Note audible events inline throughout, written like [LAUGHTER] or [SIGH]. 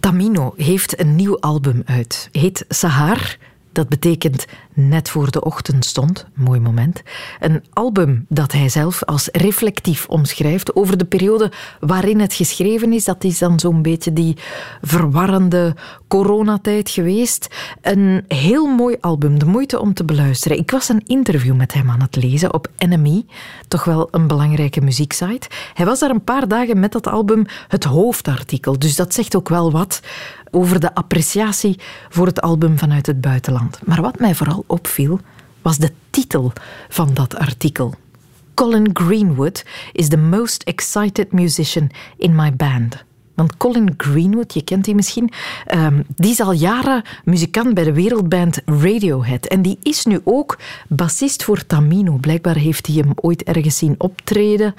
Tamino heeft een nieuw album uit. Heet Sahar. Dat betekent net voor de ochtend stond. Mooi moment. Een album dat hij zelf als reflectief omschrijft over de periode waarin het geschreven is. Dat is dan zo'n beetje die verwarrende coronatijd geweest. Een heel mooi album, de moeite om te beluisteren. Ik was een interview met hem aan het lezen op NME, toch wel een belangrijke muzieksite. Hij was daar een paar dagen met dat album het hoofdartikel, dus dat zegt ook wel wat over de appreciatie voor het album vanuit het buitenland. Maar wat mij vooral opviel, was de titel van dat artikel. Colin Greenwood is the most excited musician in my band. Want Colin Greenwood, je kent die misschien, um, die is al jaren muzikant bij de wereldband Radiohead. En die is nu ook bassist voor Tamino. Blijkbaar heeft hij hem ooit ergens zien optreden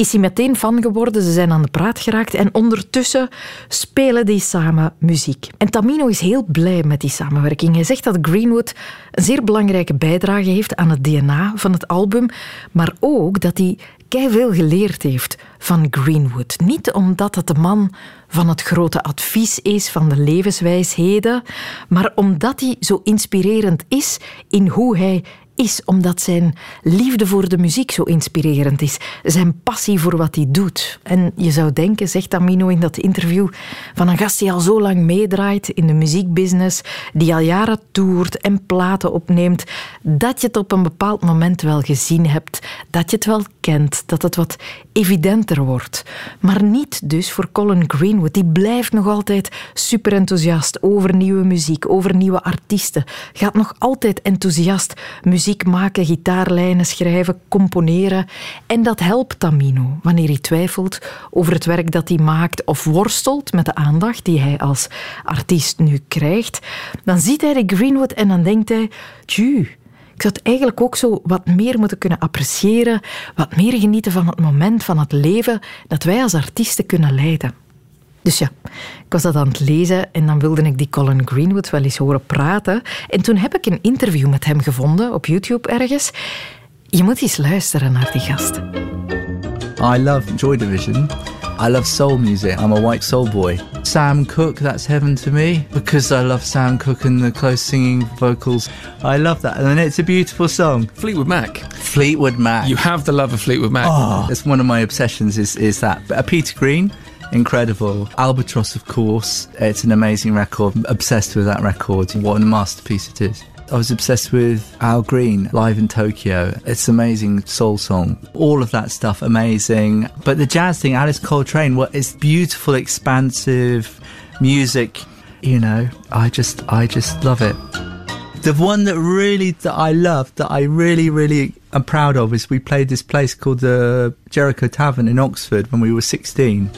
is hij meteen fan geworden. Ze zijn aan de praat geraakt en ondertussen spelen die samen muziek. En Tamino is heel blij met die samenwerking. Hij zegt dat Greenwood een zeer belangrijke bijdrage heeft aan het DNA van het album, maar ook dat hij veel geleerd heeft van Greenwood. Niet omdat het de man van het grote advies is, van de levenswijsheden, maar omdat hij zo inspirerend is in hoe hij is omdat zijn liefde voor de muziek zo inspirerend is. Zijn passie voor wat hij doet. En je zou denken, zegt Amino in dat interview, van een gast die al zo lang meedraait in de muziekbusiness, die al jaren toert en platen opneemt, dat je het op een bepaald moment wel gezien hebt, dat je het wel kent, dat het wat evidenter wordt. Maar niet dus voor Colin Greenwood. Die blijft nog altijd super enthousiast over nieuwe muziek, over nieuwe artiesten. Gaat nog altijd enthousiast muziek muziek maken, gitaarlijnen schrijven, componeren. En dat helpt Tamino wanneer hij twijfelt over het werk dat hij maakt of worstelt met de aandacht die hij als artiest nu krijgt. Dan ziet hij de Greenwood en dan denkt hij, tju, ik zou het eigenlijk ook zo wat meer moeten kunnen appreciëren, wat meer genieten van het moment, van het leven dat wij als artiesten kunnen leiden. Dus ja, ik was dat aan het lezen en dan wilde ik die Colin Greenwood wel eens horen praten. En toen heb ik een interview met hem gevonden op YouTube ergens. Je moet eens luisteren naar die gast. I love Joy Division. I love soul music. I'm a white soul boy. Sam Cooke, that's heaven to me because I love Sam Cooke and the close singing vocals. I love that. And it's a beautiful song. Fleetwood Mac. Fleetwood Mac. You have the love of Fleetwood Mac. Oh, it's one of my obsessions is, is that. Uh, Peter Green, incredible. Albatross, of course, it's an amazing record. Obsessed with that record. What a masterpiece it is. I was obsessed with Al Green live in Tokyo. It's amazing soul song. All of that stuff, amazing. But the jazz thing, Alice Coltrane, Well, what is beautiful, expansive music. You know, I just, I just love it. The one that really that I love, that I really, really am proud of, is we played this place called the Jericho Tavern in Oxford when we were 16.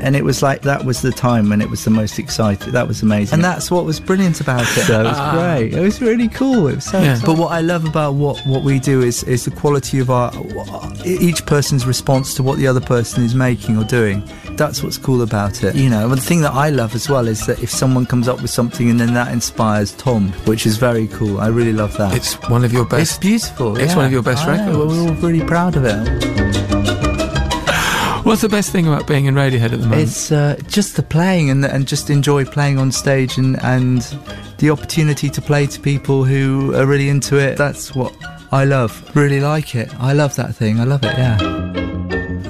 And it was like that was the time when it was the most exciting. That was amazing. And that's what was brilliant about it. So it was Ah. great. It was really cool. It was so Yeah. But what I love about what, what we do is, is the quality of our each person's response to what the other person is making or doing. That's what's cool about it. You know, and the thing that I love as well is that if someone comes up with something and then that inspires Tom, which is very cool. I really love that. It's one of your best. It's beautiful. It's yeah. one of your best I know, records. We're all really proud of it. What's the best thing about being in Radiohead at the moment? It's uh, just the playing and and just enjoy playing on stage and and the opportunity to play to people who are really into it. That's what I love. Really like it. I love that thing. I love it. Yeah.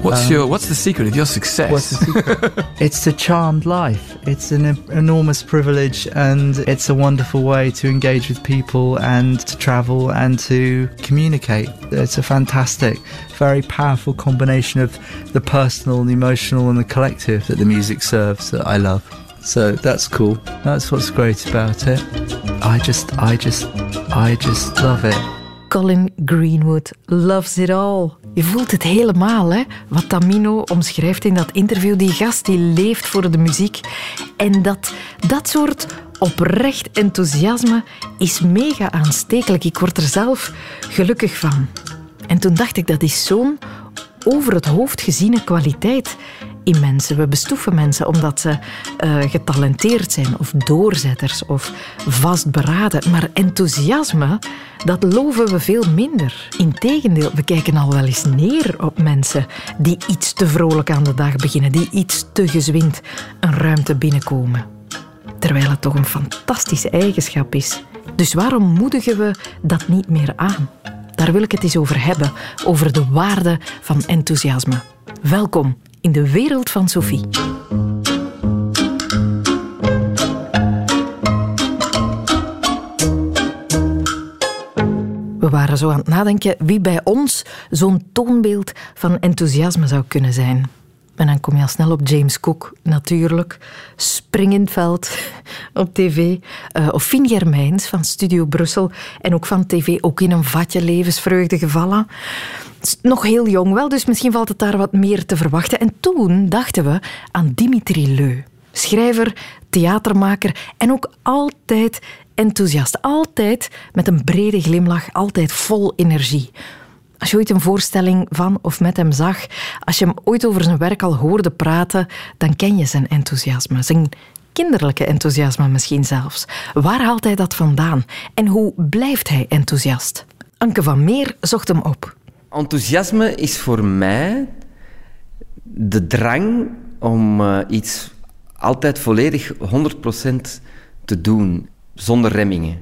what's your What's the secret of your success? What's the secret? [LAUGHS] it's a charmed life. It's an enormous privilege, and it's a wonderful way to engage with people and to travel and to communicate. It's a fantastic, very powerful combination of the personal and the emotional and the collective that the music serves that I love. So that's cool. That's what's great about it. I just, I just, I just love it. Colin Greenwood loves it all. Je voelt het helemaal, hè? Wat Tamino omschrijft in dat interview. Die gast die leeft voor de muziek. En dat, dat soort oprecht enthousiasme is mega aanstekelijk. Ik word er zelf gelukkig van. En toen dacht ik, dat is zo'n over het hoofd geziene kwaliteit. In mensen. We bestoeven mensen omdat ze uh, getalenteerd zijn of doorzetters of vastberaden. Maar enthousiasme, dat loven we veel minder. Integendeel, we kijken al wel eens neer op mensen die iets te vrolijk aan de dag beginnen, die iets te gezwind een ruimte binnenkomen. Terwijl het toch een fantastische eigenschap is. Dus waarom moedigen we dat niet meer aan? Daar wil ik het eens over hebben, over de waarde van enthousiasme. Welkom in de wereld van Sophie. We waren zo aan het nadenken wie bij ons zo'n toonbeeld van enthousiasme zou kunnen zijn. En dan kom je al snel op James Cook, natuurlijk. Spring in het veld [LAUGHS] op tv. Uh, of Fien Germijns van Studio Brussel. En ook van tv, ook in een vatje levensvreugde gevallen. Nog heel jong wel, dus misschien valt het daar wat meer te verwachten. En toen dachten we aan Dimitri Leu. Schrijver, theatermaker en ook altijd enthousiast. Altijd met een brede glimlach, altijd vol energie. Als je ooit een voorstelling van of met hem zag, als je hem ooit over zijn werk al hoorde praten, dan ken je zijn enthousiasme, zijn kinderlijke enthousiasme misschien zelfs. Waar haalt hij dat vandaan en hoe blijft hij enthousiast? Anke van Meer zocht hem op. Enthousiasme is voor mij de drang om uh, iets altijd volledig 100% te doen, zonder remmingen.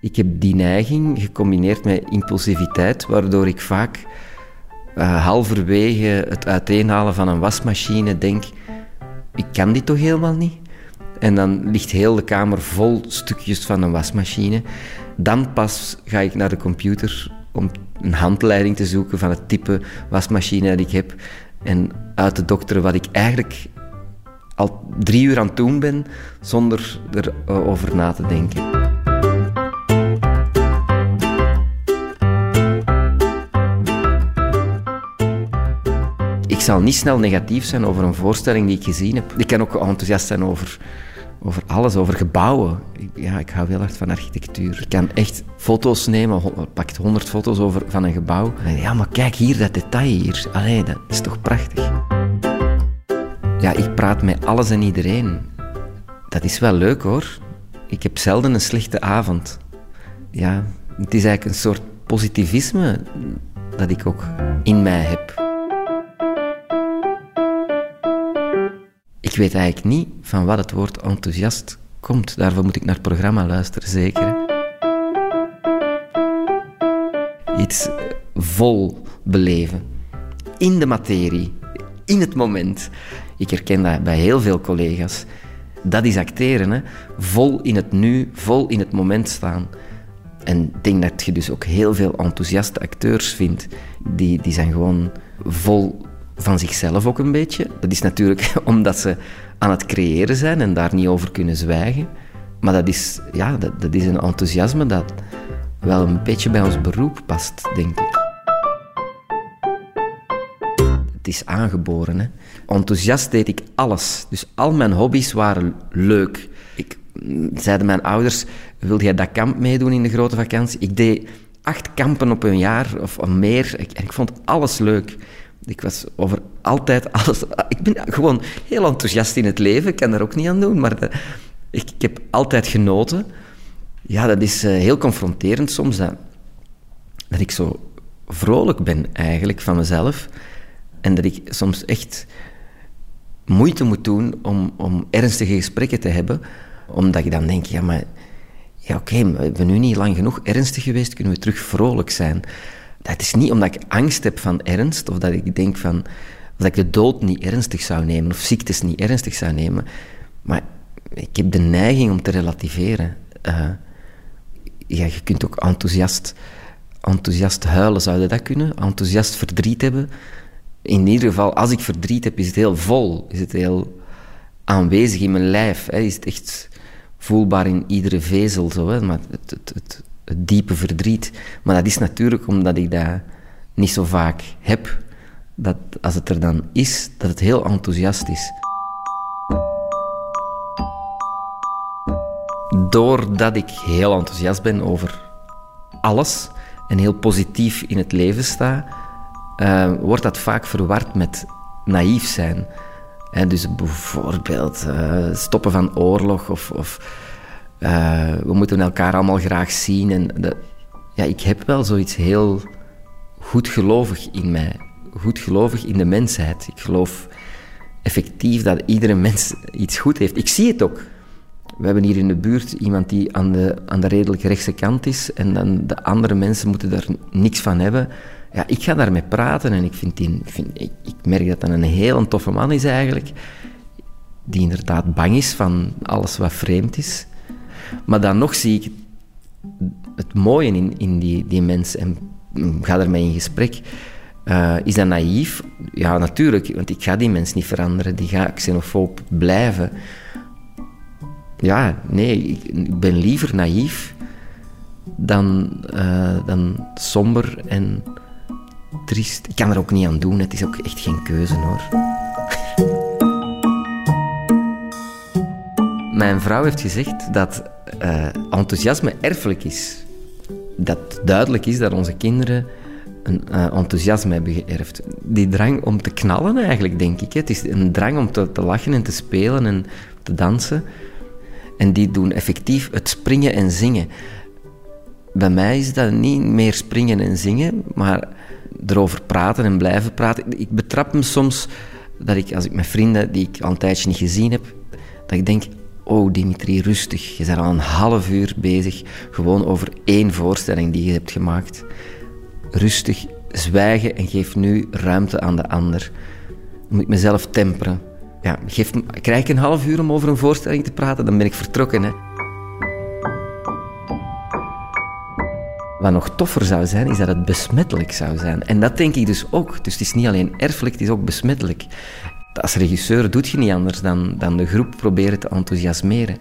Ik heb die neiging gecombineerd met impulsiviteit, waardoor ik vaak uh, halverwege het uiteenhalen van een wasmachine denk: ik kan dit toch helemaal niet? En dan ligt heel de kamer vol stukjes van een wasmachine. Dan pas ga ik naar de computer om een handleiding te zoeken van het type wasmachine dat ik heb. En uit te dokteren wat ik eigenlijk al drie uur aan het doen ben, zonder erover na te denken. zal niet snel negatief zijn over een voorstelling die ik gezien heb. Ik kan ook enthousiast zijn over, over alles, over gebouwen. Ja, ik hou heel erg van architectuur. Ik kan echt foto's nemen, pak 100 foto's over, van een gebouw. Ja, maar kijk hier, dat detail hier. Allee, dat is toch prachtig. Ja, ik praat met alles en iedereen. Dat is wel leuk hoor. Ik heb zelden een slechte avond. Ja, het is eigenlijk een soort positivisme dat ik ook in mij heb. Weet eigenlijk niet van wat het woord enthousiast komt. Daarvoor moet ik naar het programma luisteren, zeker. Iets vol beleven. In de materie. In het moment. Ik herken dat bij heel veel collega's. Dat is acteren. Hè? Vol in het nu, vol in het moment staan. En ik denk dat je dus ook heel veel enthousiaste acteurs vindt. Die, die zijn gewoon vol van zichzelf ook een beetje. Dat is natuurlijk [LAUGHS] omdat ze aan het creëren zijn en daar niet over kunnen zwijgen. Maar dat is, ja, dat, dat is een enthousiasme dat wel een beetje bij ons beroep past, denk ik. Het is aangeboren. Hè. Enthousiast deed ik alles. Dus al mijn hobby's waren leuk. Ik, zeiden mijn ouders, wil jij dat kamp meedoen in de grote vakantie? Ik deed acht kampen op een jaar of meer. Ik, ik vond alles leuk. Ik was over altijd alles... Ik ben gewoon heel enthousiast in het leven. Ik kan daar ook niet aan doen. Maar ik, ik, heb altijd genoten. Ja, dat is uh, heel confronterend soms. Dat, dat ik zo vrolijk ben eigenlijk van mezelf. En dat ik soms echt moeite moet doen om, om ernstige gesprekken te hebben. Omdat ik dan denk, ja, maar... Ja, oké, we hebben nu niet lang genoeg ernstig geweest. Kunnen we terug vrolijk zijn? Dat is niet omdat ik angst heb van ernst, of dat ik denk van, dat ik de dood niet ernstig zou nemen, of ziektes niet ernstig zou nemen. Maar ik heb de neiging om te relativeren. Uh, ja, je kunt ook enthousiast, enthousiast huilen, zou dat kunnen? Enthousiast verdriet hebben. In ieder geval, als ik verdriet heb, is het heel vol, is het heel aanwezig in mijn lijf. Hè? Is het echt voelbaar in iedere vezel, zo, hè? maar het, het, het diepe verdriet. Maar dat is natuurlijk omdat ik dat niet zo vaak heb, dat als het er dan is, dat het heel enthousiast is. Doordat ik heel enthousiast ben over alles en heel positief in het leven sta, uh, wordt dat vaak verward met naïef zijn. En dus bijvoorbeeld uh, stoppen van oorlog of, of uh, we moeten elkaar allemaal graag zien. En ja, ik heb wel zoiets heel goedgelovig in mij. Goedgelovig in de mensheid. Ik geloof effectief dat iedere mens iets goed heeft. Ik zie het ook. We hebben hier in de buurt iemand die aan de, aan de redelijk rechtse kant is en dan de andere mensen moeten daar niks van hebben. Ja, ik ga daarmee praten en ik, vind die, vind, ik, ik merk dat dat een heel toffe man is eigenlijk. Die inderdaad bang is van alles wat vreemd is. Maar dan nog zie ik het mooie in, in die, die mens en ga ermee in gesprek. Uh, is dat naïef? Ja, natuurlijk, want ik ga die mens niet veranderen. Die gaat xenofoob blijven. Ja, nee, ik, ben liever naïef dan, uh, dan somber en triest. Ik kan er ook niet aan doen, het is ook echt geen keuze hoor. Mijn vrouw heeft gezegd dat uh, enthousiasme erfelijk is. Dat duidelijk is dat onze kinderen een uh, enthousiasme hebben geërfd. Die drang om te knallen eigenlijk, denk ik. Hè. Het is een drang om te, lachen en te spelen en te dansen. En die doen effectief het springen en zingen. Bij mij is dat niet meer springen en zingen, maar erover praten en blijven praten. Ik betrap me soms dat ik, als ik met vrienden die ik al een tijdje niet gezien heb, dat ik denk, oh Dimitri, rustig. Je bent al een half uur bezig, gewoon over één voorstelling die je hebt gemaakt. Rustig zwijgen en geef nu ruimte aan de ander. Moet ik mezelf temperen. Ja, geef, krijg ik een half uur om over een voorstelling te praten, dan ben ik vertrokken. Hè. Wat nog toffer zou zijn, is dat het besmettelijk zou zijn. En dat denk ik dus ook. Dus het is niet alleen erfelijk, het is ook besmettelijk. Als regisseur doet je niet anders dan, dan de groep proberen te enthousiasmeren.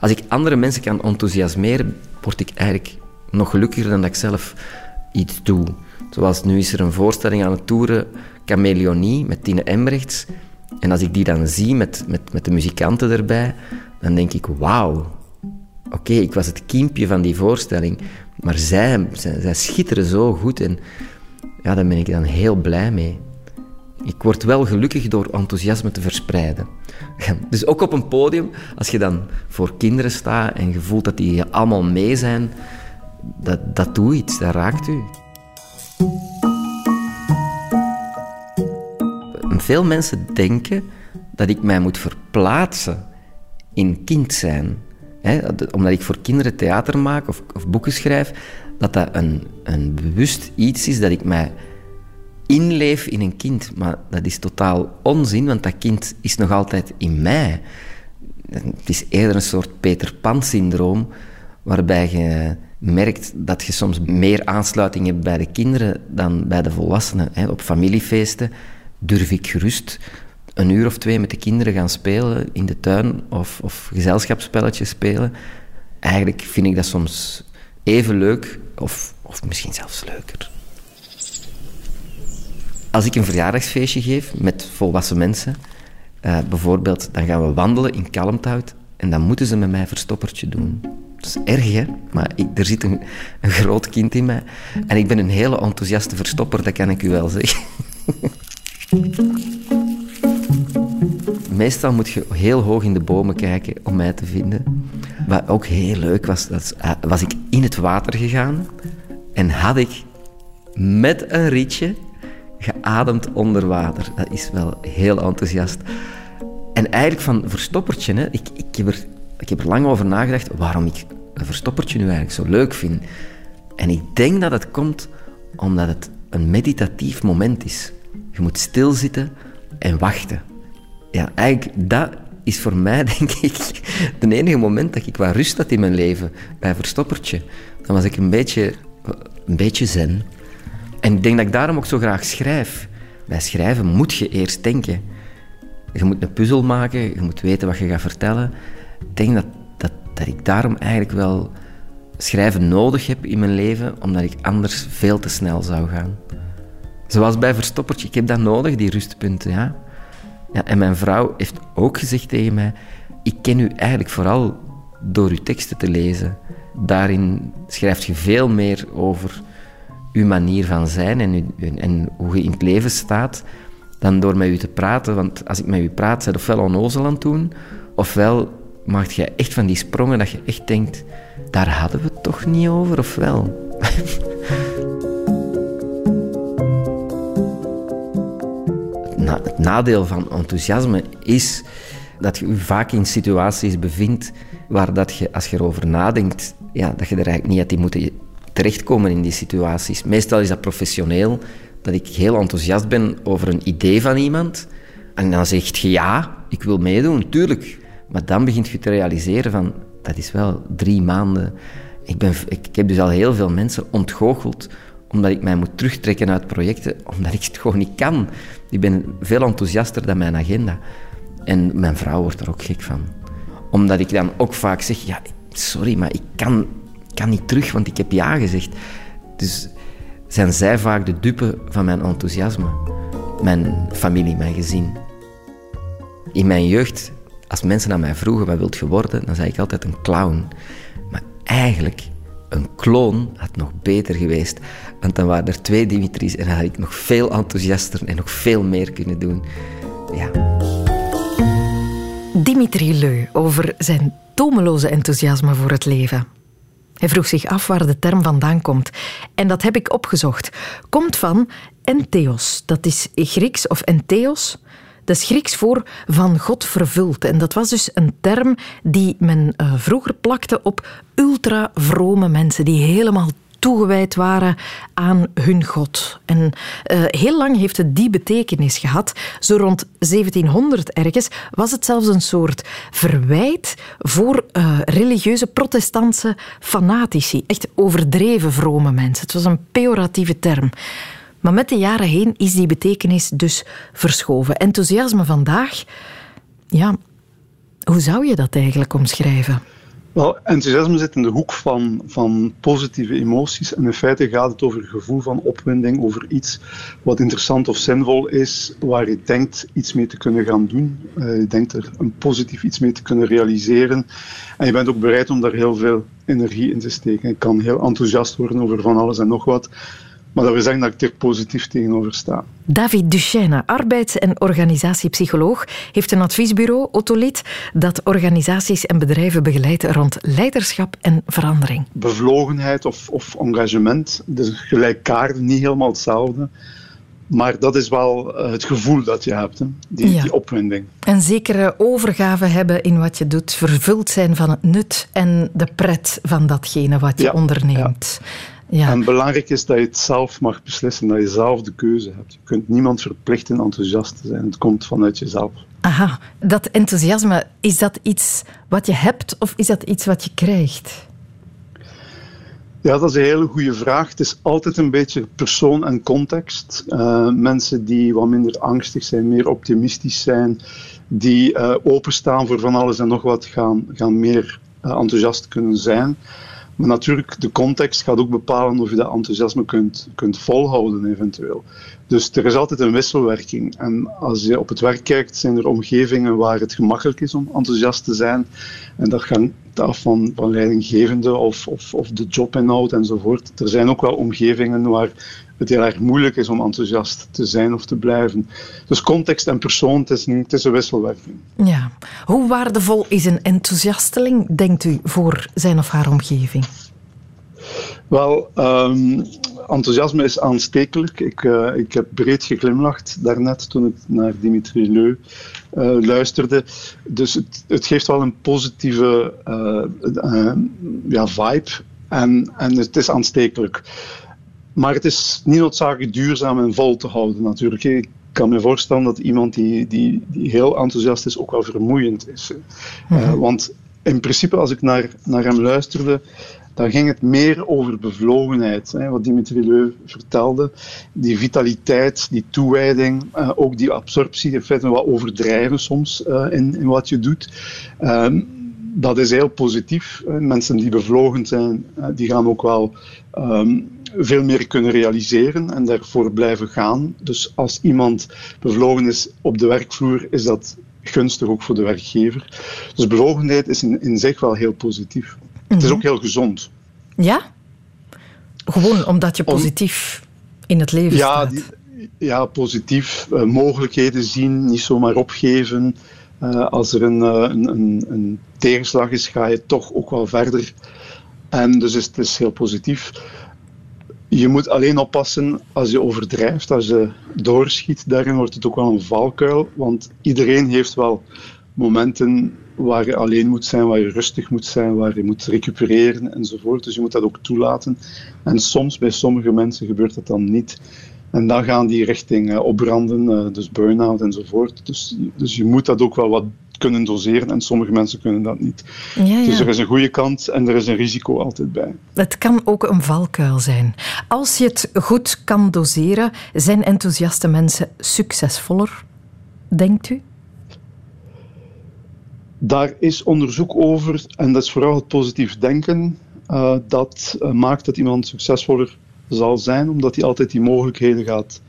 Als ik andere mensen kan enthousiasmeren, word ik eigenlijk nog gelukkiger dan dat ik zelf iets doe. Zoals nu is er een voorstelling aan het toeren, Chameleonie, met Tine Embrechts. En als ik die dan zie met, met, met de muzikanten erbij, dan denk ik, wauw. Oké, ik was het kiempje van die voorstelling, maar zij, zij, schitteren zo goed en ja, daar ben ik dan heel blij mee. Ik word wel gelukkig door enthousiasme te verspreiden. Dus ook op een podium, als je dan voor kinderen staat en je voelt dat die allemaal mee zijn, dat, dat doet iets, dat raakt u. Veel mensen denken dat ik mij moet verplaatsen in kind zijn. omdat ik voor kinderen theater maak of, of boeken schrijf, dat dat een, een bewust iets is dat ik mij inleef in een kind. Maar dat is totaal onzin, want dat kind is nog altijd in mij. Het is eerder een soort Peter Pan-syndroom, waarbij je merkt dat je soms meer aansluiting hebt bij de kinderen dan bij de volwassenen. Op familiefeesten durf ik gerust een uur of twee met de kinderen gaan spelen in de tuin of, of gezelschapsspelletjes spelen. Eigenlijk vind ik dat soms even leuk of, of misschien zelfs leuker. Als ik een verjaardagsfeestje geef met volwassen mensen, uh, bijvoorbeeld, dan gaan we wandelen in Kalmthout en dan moeten ze met mij verstoppertje doen. Dat is erg, hè? Maar ik, er zit een, een groot kind in mij. En ik ben een hele enthousiaste verstopper, dat kan ik u wel zeggen. [LAUGHS] Meestal moet je heel hoog in de bomen kijken om mij te vinden. Wat ook heel leuk was, dat eh, was ik in het water gegaan en had ik met een rietje geademd onder water. Dat is wel heel enthousiast. En eigenlijk van verstoppertje, hè, ik, ik, heb er, ik heb er lang over nagedacht waarom ik een verstoppertje nu eigenlijk zo leuk vind. En ik denk dat het komt omdat het een meditatief moment is. Je moet stilzitten en wachten. Ja, eigenlijk dat is voor mij, [LAUGHS] denk ik, het enige moment dat ik wat rust had in mijn leven bij Verstoppertje. Dan was ik een beetje, een beetje zen. En ik denk dat ik daarom ook zo graag schrijf. Bij schrijven moet je eerst denken. Je moet een puzzel maken, je moet weten wat je gaat vertellen. Ik denk dat, dat, dat ik daarom eigenlijk wel schrijven nodig heb in mijn leven, omdat ik anders veel te snel zou gaan. Zoals bij Verstoppertje, ik heb dat nodig, die rustpunten. Ja? Ja, en mijn vrouw heeft ook gezegd tegen mij: Ik ken u eigenlijk vooral door uw teksten te lezen. Daarin schrijft je veel meer over uw manier van zijn en, en hoe je in het leven staat, dan door met u te praten. Want als ik met u praat, zijn ofwel onnozel aan het doen, ofwel maakt je echt van die sprongen dat je echt denkt, daar hadden we het toch niet over, of wel? [LAUGHS] het nadeel van enthousiasme is dat je je vaak in situaties bevindt waar dat je, als je erover nadenkt, ja, dat je er eigenlijk niet had in moeten terechtkomen in die situaties. Meestal is dat professioneel, dat ik heel enthousiast ben over een idee van iemand. En dan zegt je ja, ik wil meedoen, tuurlijk. Maar dan begint je te realiseren van, dat is wel drie maanden. Ik, ben, ik, heb dus al heel veel mensen ontgoocheld omdat ik mij moet terugtrekken uit projecten, omdat ik het gewoon niet kan. Ik ben veel enthousiaster dan mijn agenda. En mijn vrouw wordt er ook gek van. Omdat ik dan ook vaak zeg, ja, sorry, maar ik kan, kan niet terug, want ik heb ja gezegd. Dus zijn zij vaak de dupe van mijn enthousiasme. Mijn familie, mijn gezin. In mijn jeugd, als mensen aan mij vroegen, wat wilt je worden? Dan zei ik altijd een clown. Maar eigenlijk, een kloon had nog beter geweest. Want dan waren er twee Dimitris en dan had ik nog veel enthousiaster en nog veel meer kunnen doen. Ja. Dimitri Leu over zijn tomeloze enthousiasme voor het leven. Hij vroeg zich af waar de term vandaan komt. En dat heb ik opgezocht. Komt van entheos. Dat is Grieks of entheos. Dat is Grieks voor van God vervuld. En dat was dus een term die men uh, vroeger plakte op ultra-vrome mensen die helemaal toegewijd waren aan hun God. En uh, heel lang heeft het die betekenis gehad. Zo rond 1700 ergens was het zelfs een soort verwijt voor uh, religieuze protestantse fanatici. Echt overdreven vrome mensen. Het was een pejoratieve term. Maar met de jaren heen is die betekenis dus verschoven. Enthousiasme vandaag, ja, hoe zou je dat eigenlijk omschrijven? Wel, enthousiasme zit in de hoek van, van positieve emoties. En in feite gaat het over een gevoel van opwinding, over iets wat interessant of zinvol is, waar je denkt iets mee te kunnen gaan doen. Uh, je denkt er een positief iets mee te kunnen realiseren. En je bent ook bereid om daar heel veel energie in te steken. Je kan heel enthousiast worden over van alles en nog wat. Maar dat wil zeggen dat ik er positief tegenover sta. David Duchesne, arbeids- en organisatiepsycholoog, heeft een adviesbureau, Otolith, dat organisaties en bedrijven begeleidt rond leiderschap en verandering. Bevlogenheid of, of engagement, dus gelijkaardig, niet helemaal hetzelfde. Maar dat is wel eh, het gevoel dat je hebt, hè? Die, die opwinding. Een zekere overgave hebben in wat je doet, vervuld zijn van het nut en de pret van datgene wat je onderneemt. Ja. Ja. En belangrijk is dat je het zelf mag beslissen, dat je zelf de keuze hebt. Je kunt niemand verplichten enthousiast te zijn. Het komt vanuit jezelf. Aha, dat enthousiasme, is dat iets wat je hebt of is dat iets wat je krijgt? Ja, dat is een hele goede vraag. Het is altijd een beetje persoon en context. Uh, mensen die wat minder angstig zijn, meer optimistisch zijn, die uh, openstaan voor van alles en nog wat, gaan, gaan meer uh, enthousiast kunnen zijn. Maar natuurlijk, de context gaat ook bepalen of je dat enthousiasme kunt, kunt volhouden, eventueel. Dus er is altijd een wisselwerking. En als je op het werk kijkt, zijn er omgevingen waar het gemakkelijk is om enthousiast te zijn. En dat hangt af van, van leidinggevende of, of, of de jobinhoud enzovoort. Er zijn ook wel omgevingen waar het heel erg moeilijk is om enthousiast te zijn of te blijven. Dus context en persoon, het is, een, het is een wisselwerking. Ja. Hoe waardevol is een enthousiasteling, denkt u, voor zijn of haar omgeving? Wel, um, enthousiasme is aanstekelijk. Ik, uh, ik heb breed geglimlacht daarnet toen ik naar Dimitri Leu uh, luisterde. Dus het, het, geeft wel een positieve uh, ja, vibe en, en het is aanstekelijk. Maar het is niet noodzakelijk duurzaam en vol te houden natuurlijk. Ik kan me voorstellen dat iemand die, die, die heel enthousiast is ook wel vermoeiend is. Mm want in principe, als ik naar, naar hem luisterde, dan ging het meer over bevlogenheid. Hè, wat Dimitri Leu vertelde. Die vitaliteit, die toewijding, uh, ook die absorptie, in feite wat overdrijven soms uh, in, in wat je doet. Uh, dat is heel positief. Mensen die bevlogen zijn, die gaan ook wel um, veel meer kunnen realiseren en daarvoor blijven gaan. Dus als iemand bevlogen is op de werkvloer, is dat gunstig ook voor de werkgever. Dus bevlogenheid is in, in zich wel heel positief. Het is mhm. ook heel gezond. Ja? Gewoon omdat je positief in het leven ja, staat. ja, positief. Uh, mogelijkheden zien, niet zomaar opgeven. Uh, als er een, uh, een, een, een, tegenslag is, ga je toch ook wel verder. En dus is, het is heel positief. Je moet alleen oppassen als je overdrijft, als je doorschiet. Daarin wordt het ook wel een valkuil, want iedereen heeft wel momenten waar je alleen moet zijn, waar je rustig moet zijn, waar je moet recupereren enzovoort. Dus je moet dat ook toelaten. En soms, bij sommige mensen, gebeurt dat dan niet. En dan gaan die richting uh, opbranden, uh, dus burn-out enzovoort. Dus, dus je moet dat ook wel wat kunnen doseren en sommige mensen kunnen dat niet. Ja, ja. Dus er is een goede kant en er is een risico altijd bij. Het kan ook een valkuil zijn. Als je het goed kan doseren, zijn enthousiaste mensen succesvoller, denkt u? Daar is onderzoek over en dat is vooral het positief denken. Uh, dat maakt dat iemand succesvoller zal zijn, omdat hij altijd die mogelijkheden gaat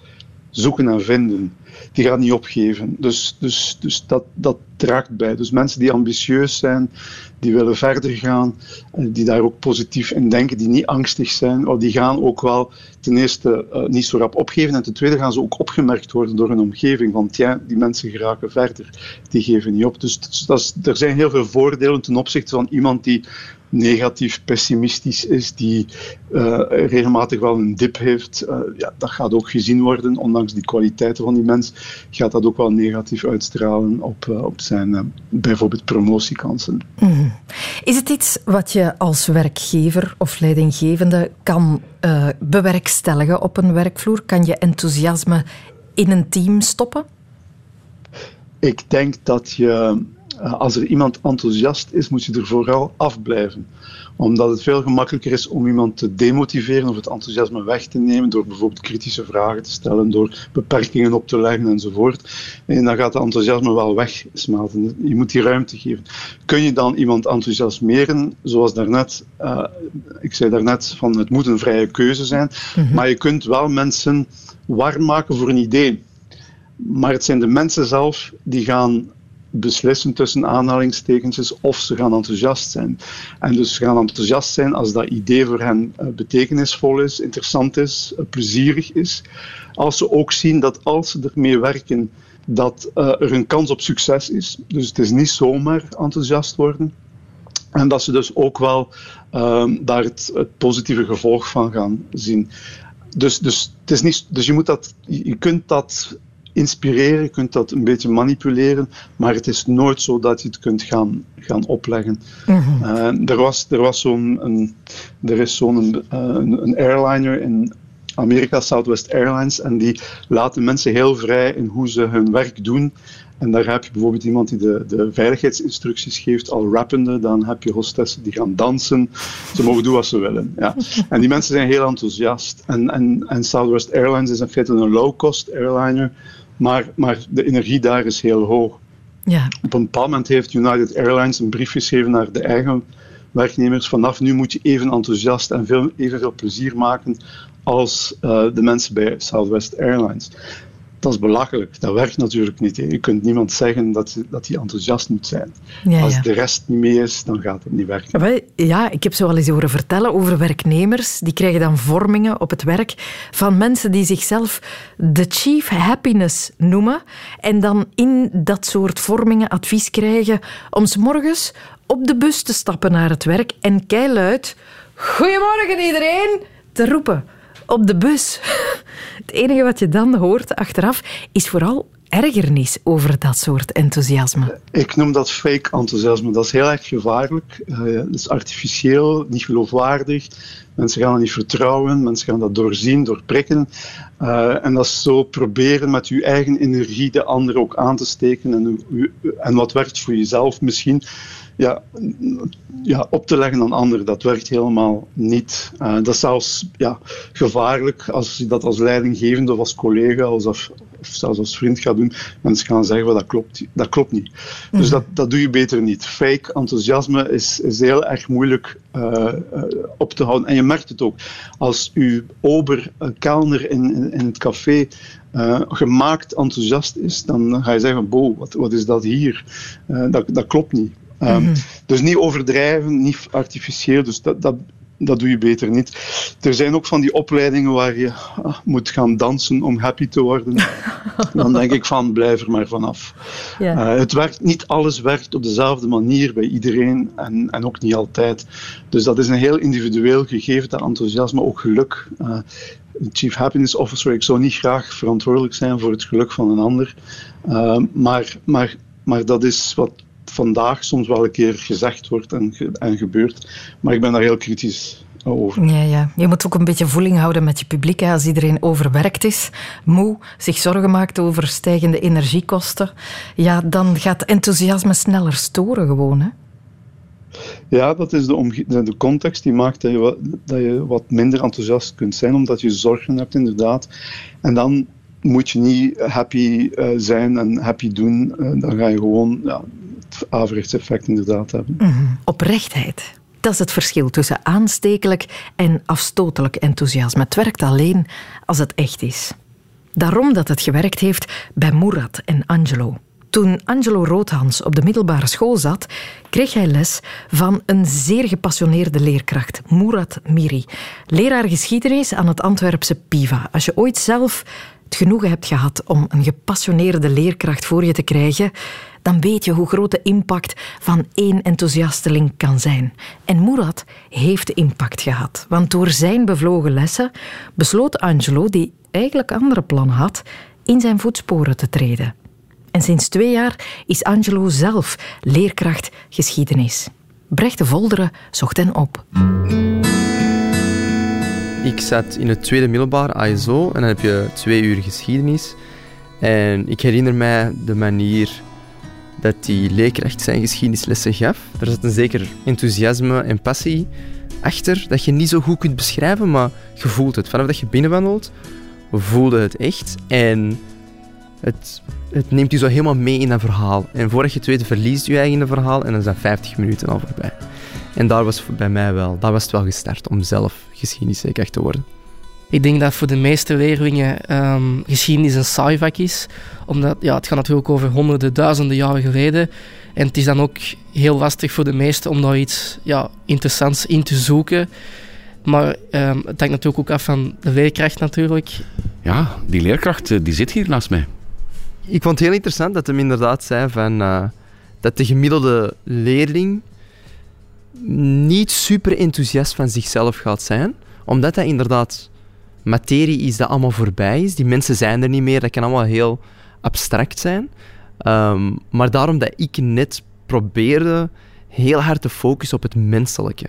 zoeken en vinden. Die gaat niet opgeven. Dus, dus, dus dat, dat draagt bij. Dus mensen die ambitieus zijn, die willen verder gaan, die daar ook positief in denken, die niet angstig zijn, die gaan ook wel ten eerste uh, niet zo rap opgeven en ten tweede gaan ze ook opgemerkt worden door hun omgeving. Want ja, die mensen geraken verder, die geven niet op. Dus dat is, er zijn heel veel voordelen ten opzichte van iemand die negatief, pessimistisch is, die uh, regelmatig wel een dip heeft, uh, ja, dat gaat ook gezien worden. Ondanks die kwaliteiten van die mens, gaat dat ook wel negatief uitstralen op, uh, op zijn bijvoorbeeld promotiekansen. Mm. Is het iets wat je als werkgever of leidinggevende kan bewerkstelligen op een werkvloer? Kan je enthousiasme in een team stoppen? Ik denk dat je als er iemand enthousiast is, moet je er vooral afblijven. Omdat het veel gemakkelijker is om iemand te demotiveren of het enthousiasme weg te nemen door bijvoorbeeld kritische vragen te stellen, door beperkingen op te leggen enzovoort. En dan gaat het enthousiasme wel wegsmelten. Je moet die ruimte geven. Kun je dan iemand enthousiasmeren, zoals daarnet, uh, ik zei daarnet, van het moet een vrije keuze zijn, mm-hmm. maar je kunt wel mensen warm maken voor een idee. Maar het zijn de mensen zelf die gaan beslissen tussen aanhalingstekens of ze gaan enthousiast zijn. En dus ze gaan enthousiast zijn als dat idee voor hen uh, betekenisvol is, interessant is, uh, plezierig is. Als ze ook zien dat als ze ermee werken, dat uh, er een kans op succes is. Dus het is niet zomaar enthousiast worden. En dat ze dus ook wel ehm, daar het, het positieve gevolg van gaan zien. Dus, dus, het is niet, dus je, moet dat, je kunt dat inspireren, je kunt dat een beetje manipuleren, maar het is nooit zo dat je het kunt gaan, gaan opleggen. Mm-hmm. Uh, er, was, er, was zo'n, een, er is zo'n een, een airliner in Amerika, Southwest Airlines, en die laten mensen heel vrij in hoe ze hun werk doen. En daar heb je bijvoorbeeld iemand die de, de veiligheidsinstructies geeft, al rappende. Dan heb je hostessen die gaan dansen. Ze mogen doen wat ze willen. Ja. [LAUGHS] En die mensen zijn heel enthousiast. En, en, en Southwest Airlines is in feite een low-cost airliner. Maar, maar de energie daar is heel hoog. Ja. Op een bepaald moment heeft United Airlines een brief geschreven naar de eigen werknemers. Vanaf nu moet je even enthousiast en veel, evenveel plezier maken als uh, de mensen bij Southwest Airlines. Dat is belachelijk. Dat werkt natuurlijk niet. Hè. Je kunt niemand zeggen dat, dat hij enthousiast moet zijn. Ja, Als ja. de rest niet mee is, dan gaat het niet werken. Ja, ik heb zo al eens horen vertellen over werknemers. Die krijgen dan vormingen op het werk van mensen die zichzelf de chief happiness noemen. En dan in dat soort vormingen advies krijgen om 's morgens op de bus te stappen naar het werk en keiluid... Goedemorgen iedereen! te roepen op de bus. [LAUGHS] Het enige wat je dan hoort achteraf is vooral ergernis over dat soort enthousiasme. Ik noem dat fake enthousiasme. Dat is heel erg gevaarlijk. Dat is artificieel, niet geloofwaardig. Mensen gaan dat niet vertrouwen, mensen gaan dat doorzien, doorprikken. Uh, en dat is zo proberen met je eigen energie de ander ook aan te steken en, en wat werkt voor jezelf misschien ja, ja, op te leggen aan anderen, dat werkt helemaal niet. Uh, dat is zelfs ja, gevaarlijk als je dat als leidinggevende of als collega of, of zelfs als vriend gaat doen. Mensen gaan zeggen, well, dat, klopt, dat klopt niet. Mm. Dus dat, dat doe je beter niet. Fake enthousiasme is, is heel erg moeilijk uh, uh, op te houden. En je merkt het ook. Als uw ober, kelner in, in, in het café uh, gemaakt enthousiast is, dan ga je zeggen, bo, wat, wat is dat hier? Uh, dat, dat klopt niet. Um, mm-hmm. Dus niet overdrijven, niet artificieel. Dus dat, dat, dat doe je beter niet. Er zijn ook van die opleidingen waar je ah, moet gaan dansen om happy te worden. [LAUGHS] Dan denk ik van, blijf er maar vanaf. Ja. Uh, het werkt, niet alles werkt op dezelfde manier bij iedereen en, en ook niet altijd. Dus dat is een heel individueel gegeven, dat enthousiasme, ook geluk. Uh, Chief Happiness Officer, ik zou niet graag verantwoordelijk zijn voor het geluk van een ander. Uh, maar, maar, maar dat is wat vandaag soms wel een keer gezegd wordt en, en gebeurt. Maar ik ben daar heel kritisch over. Ja, ja. Je moet ook een beetje voeling houden met je publiek. Hè. Als iedereen overwerkt is, moe, zich zorgen maakt over stijgende energiekosten, ja, dan gaat enthousiasme sneller storen gewoon. Hè? Ja, dat is de, de context die maakt dat je, wat, dat je wat minder enthousiast kunt zijn, omdat je zorgen hebt inderdaad. En dan moet je niet happy uh, zijn en happy doen. Uh, dan ga je gewoon ja, het averechtseffect inderdaad hebben. Mm Oprechtheid. Dat is het verschil tussen aanstekelijk en afstotelijk enthousiasme. Het werkt alleen als het echt is. Daarom dat het gewerkt heeft bij Murat en Angelo. Toen Angelo Roodhans op de middelbare school zat, kreeg hij les van een zeer gepassioneerde leerkracht, Murat Miri. Leraar geschiedenis aan het Antwerpse PIVA. Als je ooit zelf het genoegen hebt gehad om een gepassioneerde leerkracht voor je te krijgen, dan weet je hoe groot de impact van één enthousiasteling kan zijn. En Murat heeft impact gehad, want door zijn bevlogen lessen besloot Angelo, die eigenlijk andere plannen had, in zijn voetsporen te treden. En sinds twee jaar is Angelo zelf leerkracht geschiedenis. Brecht de Volderen zocht hen op. Ik zat in het tweede middelbaar ASO en dan heb je twee uur geschiedenis. En ik herinner mij de manier dat die leerkracht zijn geschiedenislessen gaf. Er zat een zeker enthousiasme en passie achter dat je niet zo goed kunt beschrijven, maar je voelt het. Vanaf dat je binnenwandelt, voelde het echt. En het, het neemt je zo helemaal mee in een verhaal. En voordat je het weet, verliest je eigen verhaal en dan zijn 50 minuten al voorbij. En daar was bij mij wel, daar was het wel gestart om zelf geschiedenisleerkracht te worden. Ik denk dat voor de meeste leerlingen um, geschiedenis een saai vak is. Omdat ja, het gaat natuurlijk over honderden, duizenden jaren geleden. En het is dan ook heel lastig voor de meesten om daar iets ja, interessants in te zoeken. Maar um, het hangt natuurlijk ook af van de leerkracht natuurlijk. Ja, die leerkracht eh, die zit hier naast mij. Ik vond het heel interessant dat hem inderdaad zei van, uh, dat de gemiddelde leerling niet super enthousiast van zichzelf gaat zijn. Omdat hij inderdaad materie is dat allemaal voorbij is. Die mensen zijn er niet meer. Dat kan allemaal heel abstract zijn. Ehm, maar daarom dat ik net probeerde heel hard te focussen op het menselijke.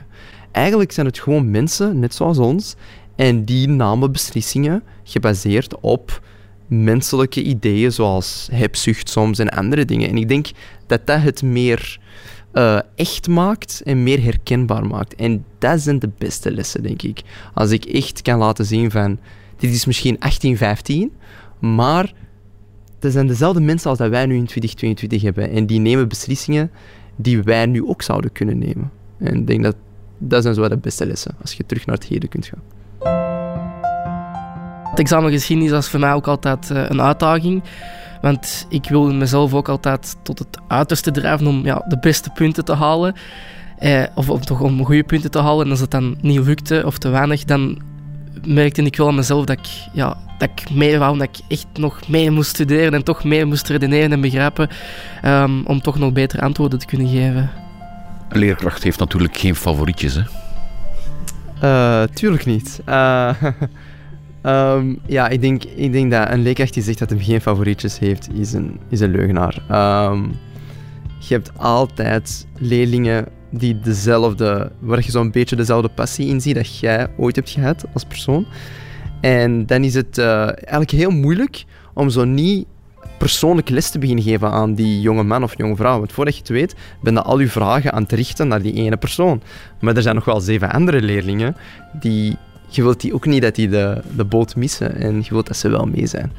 Eigenlijk zijn het gewoon mensen, net zoals ons, en die namen beslissingen gebaseerd op menselijke ideeën, zoals hebzucht soms en andere dingen. En ik denk dat dat het meer uh, echt maakt en meer herkenbaar maakt. En dat zijn de beste lessen, denk ik. Als ik echt kan laten zien van, dit is misschien 1815, maar dat zijn dezelfde mensen als dat wij nu in 2022 hebben. En die nemen beslissingen die wij nu ook zouden kunnen nemen. En ik denk dat dat zijn zo de beste lessen, als je terug naar het heden kunt gaan. Het examen geschiedenis was voor mij ook altijd eh, een uitdaging. Want ik wilde mezelf ook altijd tot het uiterste drijven om ja, de beste punten te halen. Eh, of om toch om goede punten te halen. En als het dan niet lukte of te weinig, dan merkte ik wel aan mezelf dat ik, ja, dat ik meer wou. Dat ik echt nog meer moest studeren en toch meer moest redeneren en begrijpen. Um, om toch nog betere antwoorden te kunnen geven. Een leerkracht heeft natuurlijk geen favorietjes, hè? Uh, tuurlijk niet. Uh, [LAUGHS] Ehm, ja, ik denk, ik denk dat een leerkracht die zegt dat hij geen favorietjes heeft, is een, is een leugenaar. Um, je hebt altijd leerlingen die dezelfde, waar je zo'n beetje dezelfde passie in ziet dat jij ooit hebt gehad als persoon. En dan is het uh, eigenlijk heel moeilijk om zo niet persoonlijk les te beginnen geven aan die jonge man of jonge vrouw. Want voordat je het weet, ben je al je vragen aan het richten naar die ene persoon. Maar er zijn nog wel zeven andere leerlingen die je wilt die ook niet dat die de, de boot missen en je wilt dat ze wel mee zijn.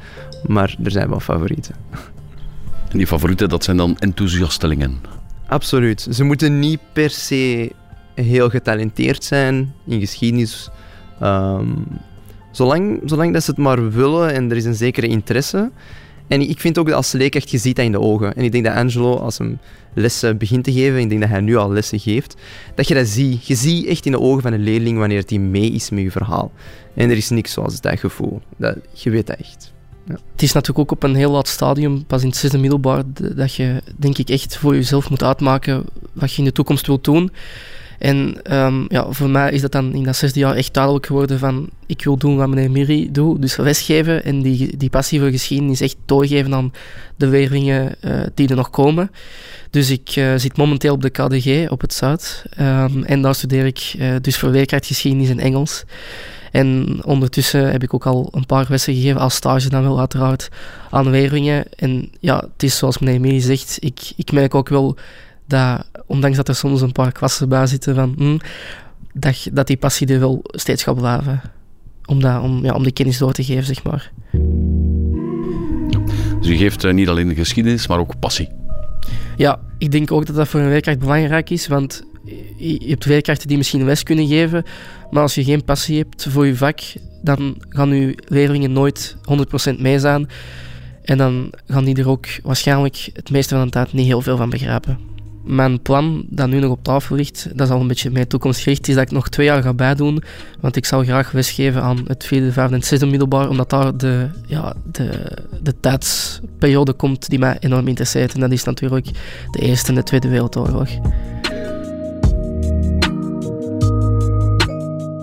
Maar er zijn wel favorieten. En die favorieten, dat zijn dan enthousiastelingen? Absoluut. Ze moeten niet per se heel getalenteerd zijn in geschiedenis. Um, zolang, zolang dat ze het maar willen en er is een zekere interesse. En ik vind ook dat als leerkracht, je ziet dat in de ogen. En ik denk dat Angelo, als hem lessen begint te geven, ik denk dat hij nu al lessen geeft, dat je dat ziet. Je ziet echt in de ogen van een leerling wanneer hij mee is met je verhaal. En er is niks zoals dat gevoel. Dat, je weet dat echt. Ja. Het is natuurlijk ook op een heel laat stadium, pas in het zesde middelbaar, dat je denk ik echt voor jezelf moet uitmaken wat je in de toekomst wilt doen. En um, ja, voor mij is dat dan in dat zesde jaar echt duidelijk geworden van ik wil doen wat meneer Miri doet, dus lesgeven en die, die passie voor geschiedenis echt doorgeven aan de leerlingen uh, die er nog komen. Dus ik uh, zit momenteel op de KDG op het Zuid um, en daar studeer ik uh, dus voor leerkrachtgeschiedenis en Engels. En ondertussen heb ik ook al een paar lessen gegeven, als stage dan wel uiteraard, aan leerlingen. En ja, het is zoals meneer Miri zegt, ik, ik merk ook wel dat, ondanks dat er soms een paar klassen bij zitten, van, hm, dat, dat die passie er wel steeds gaat blijven. Om, dat, om, ja, om die kennis door te geven, zeg maar. Dus u geeft uh, niet alleen geschiedenis, maar ook passie. Ja, ik denk ook dat dat voor een leerkracht belangrijk is, want je hebt leerkrachten die misschien les kunnen geven, maar als je geen passie hebt voor je vak, dan gaan je leerlingen nooit 100% mee zijn. En dan gaan die er ook waarschijnlijk het meeste van de tijd niet heel veel van begrijpen mijn plan dat nu nog op tafel ligt, dat is al een beetje mijn toekomstgericht, is dat ik nog twee jaar ga bijdoen. Want ik zou graag lesgeven aan het vierde, vijfde en zesde middelbaar, omdat daar de, ja, de, de tijdsperiode komt die mij enorm interesseert. En dat is natuurlijk de Eerste en de Tweede Wereldoorlog.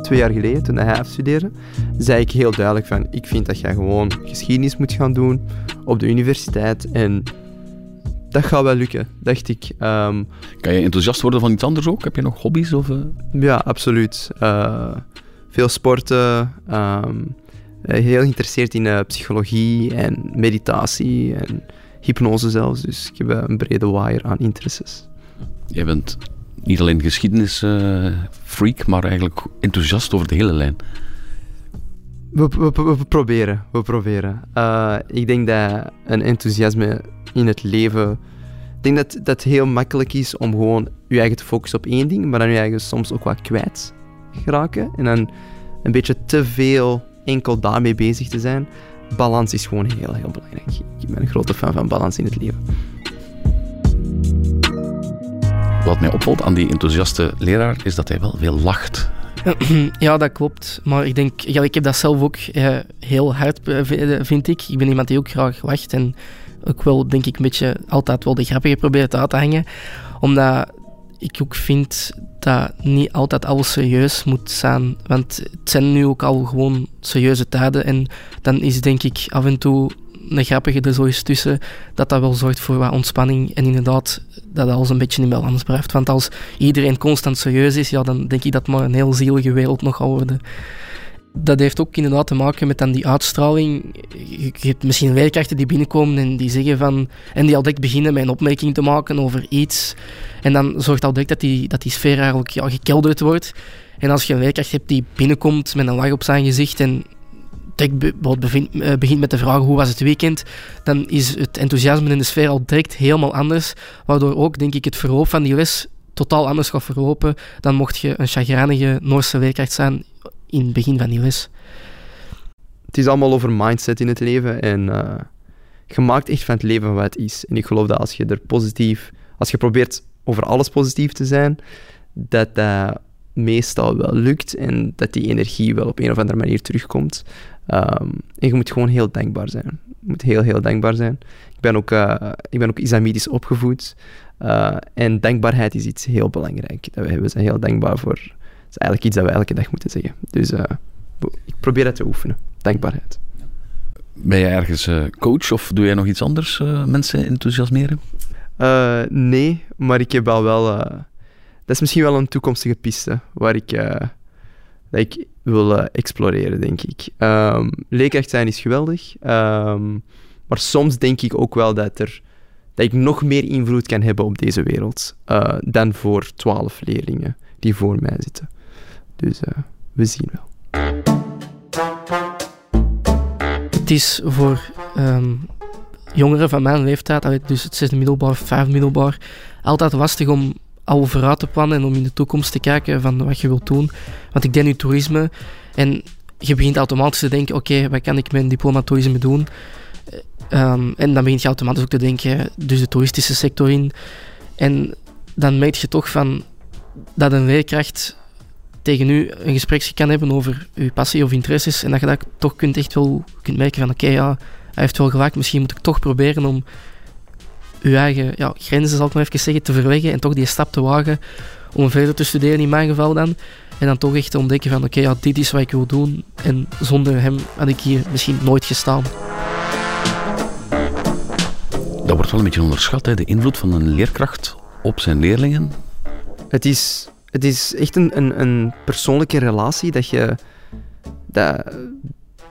Twee jaar geleden, toen hij afstudeerde, zei ik heel duidelijk van ik vind dat jij gewoon geschiedenis moet gaan doen op de universiteit en dat gaat wel lukken, dacht ik. Ehm, kan je enthousiast worden van iets anders ook? Heb je nog hobby's? Of, uh... Ja, absoluut. Uh, veel sporten. Um, heel geïnteresseerd in uh, psychologie en meditatie en hypnose zelfs. Dus ik heb een brede wire aan interesses. Jij bent niet alleen geschiedenisfreak, maar eigenlijk enthousiast over de hele lijn. We, proberen, we proberen. ik denk dat een enthousiasme in het leven. Ik denk dat, dat het heel makkelijk is om gewoon je eigen te focussen op één ding, maar dan je eigen soms ook wat kwijt geraken. En dan een beetje te veel enkel daarmee bezig te zijn. Balans is gewoon heel, heel belangrijk. Ik ben een grote fan van balans in het leven. Wat mij opvalt aan die enthousiaste leraar is dat hij wel veel lacht. [CLEARS THROAT] Ja, dat klopt. Maar ik denk, ja, ik heb dat zelf ook eh, heel hard, eh, vind ik. Ik ben iemand die ook graag lacht. En ook wel, denk ik, een beetje altijd wel de grappige probeert uit te hangen. Omdat ik ook vind dat niet altijd alles serieus moet zijn. Want het zijn nu ook al gewoon serieuze tijden. En dan is denk ik af en toe een grappige er zo eens tussen, dat dat wel zorgt voor wat ontspanning. En inderdaad, dat alles een beetje in balans blijft. Want als iedereen constant serieus is, ja, dan denk ik dat maar een heel zielige wereld nog gaat worden dat heeft ook inderdaad te maken met dan die uitstraling. Je, hebt misschien leerkrachten die binnenkomen en die zeggen van... En die al direct beginnen met een opmerking te maken over iets. En dan zorgt al direct dat die, dat die sfeer eigenlijk ja, gekelderd wordt. En als je een leerkracht hebt die binnenkomt met een lach op zijn gezicht en direct eh, begint met de vraag hoe was het weekend, dan is het enthousiasme in de sfeer al direct helemaal anders. Waardoor ook, denk ik, het verloop van die les totaal anders gaat verlopen dan mocht je een chagrijnige Noorse leerkracht zijn in het begin van die les. Het is allemaal over mindset in het leven en uh, je maakt echt van het leven wat het is. En ik geloof dat als je er positief, als je probeert over alles positief te zijn, dat dat meestal wel lukt en dat die energie wel op een of andere manier terugkomt. Um, en je moet gewoon heel dankbaar zijn. Je moet heel, heel dankbaar zijn. Ik ben ook, uh, ik ben ook islamitisch opgevoed. Uh, en dankbaarheid is iets heel belangrijk. We zijn heel dankbaar voor is eigenlijk iets dat we elke dag moeten zeggen. Dus uh, ik probeer dat te oefenen. Dankbaarheid. Ben je ergens coach of doe jij nog iets anders, mensen enthousiasmeren? nee, maar ik heb al wel... dat is misschien wel een toekomstige piste waar ik, dat ik wil exploreren, denk ik. Um, leerkracht zijn is geweldig, um, maar soms denk ik ook wel dat, er, dat ik nog meer invloed kan hebben op deze wereld dan voor twaalf leerlingen die voor mij zitten. Dus uh, we zien wel. Het is voor um, jongeren van mijn leeftijd, dus het zesde middelbaar, vijfde middelbaar, altijd lastig om al vooruit te plannen en om in de toekomst te kijken van wat je wilt doen. Want ik denk nu toerisme en je begint automatisch te denken, oké, wat kan ik met een diploma toerisme doen? Ehm, en dan begint je automatisch ook te denken, dus de toeristische sector in. En dan merk je toch van dat een leerkracht tegen u een gesprek kan hebben over uw passie of interesses. En dat je dat toch kunt echt wel kunt merken van oké, ja, hij heeft wel gelijk. Misschien moet ik toch proberen om uw eigen ja, grenzen, zal ik maar even zeggen, te verleggen en toch die stap te wagen om verder te studeren in mijn geval dan. En dan toch echt te ontdekken van oké, ja, dit is wat ik wil doen. En zonder hem had ik hier misschien nooit gestaan. Dat wordt wel een beetje onderschat, hè, de invloed van een leerkracht op zijn leerlingen. Het is, het is echt een, een, een persoonlijke relatie dat je... Dat,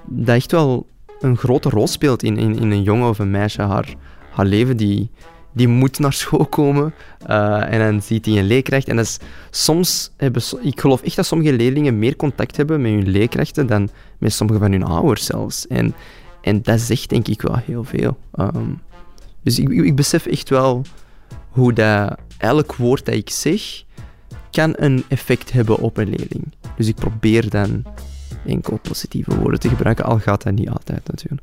dat echt wel een grote rol speelt in, in, in een jongen of een meisje haar, haar leven. Die, die moet naar school komen uh, en dan ziet hij een leerkracht. En dat is, soms hebben, ik geloof echt dat sommige leerlingen meer contact hebben met hun leerkrachten dan met sommige van hun ouders zelfs. En, en dat zegt denk ik wel heel veel. Um, dus ik, ik besef echt wel hoe dat elk woord dat ik zeg kan een effect hebben op een leerling. Dus ik probeer dan enkel positieve woorden te gebruiken, al gaat dat niet altijd natuurlijk.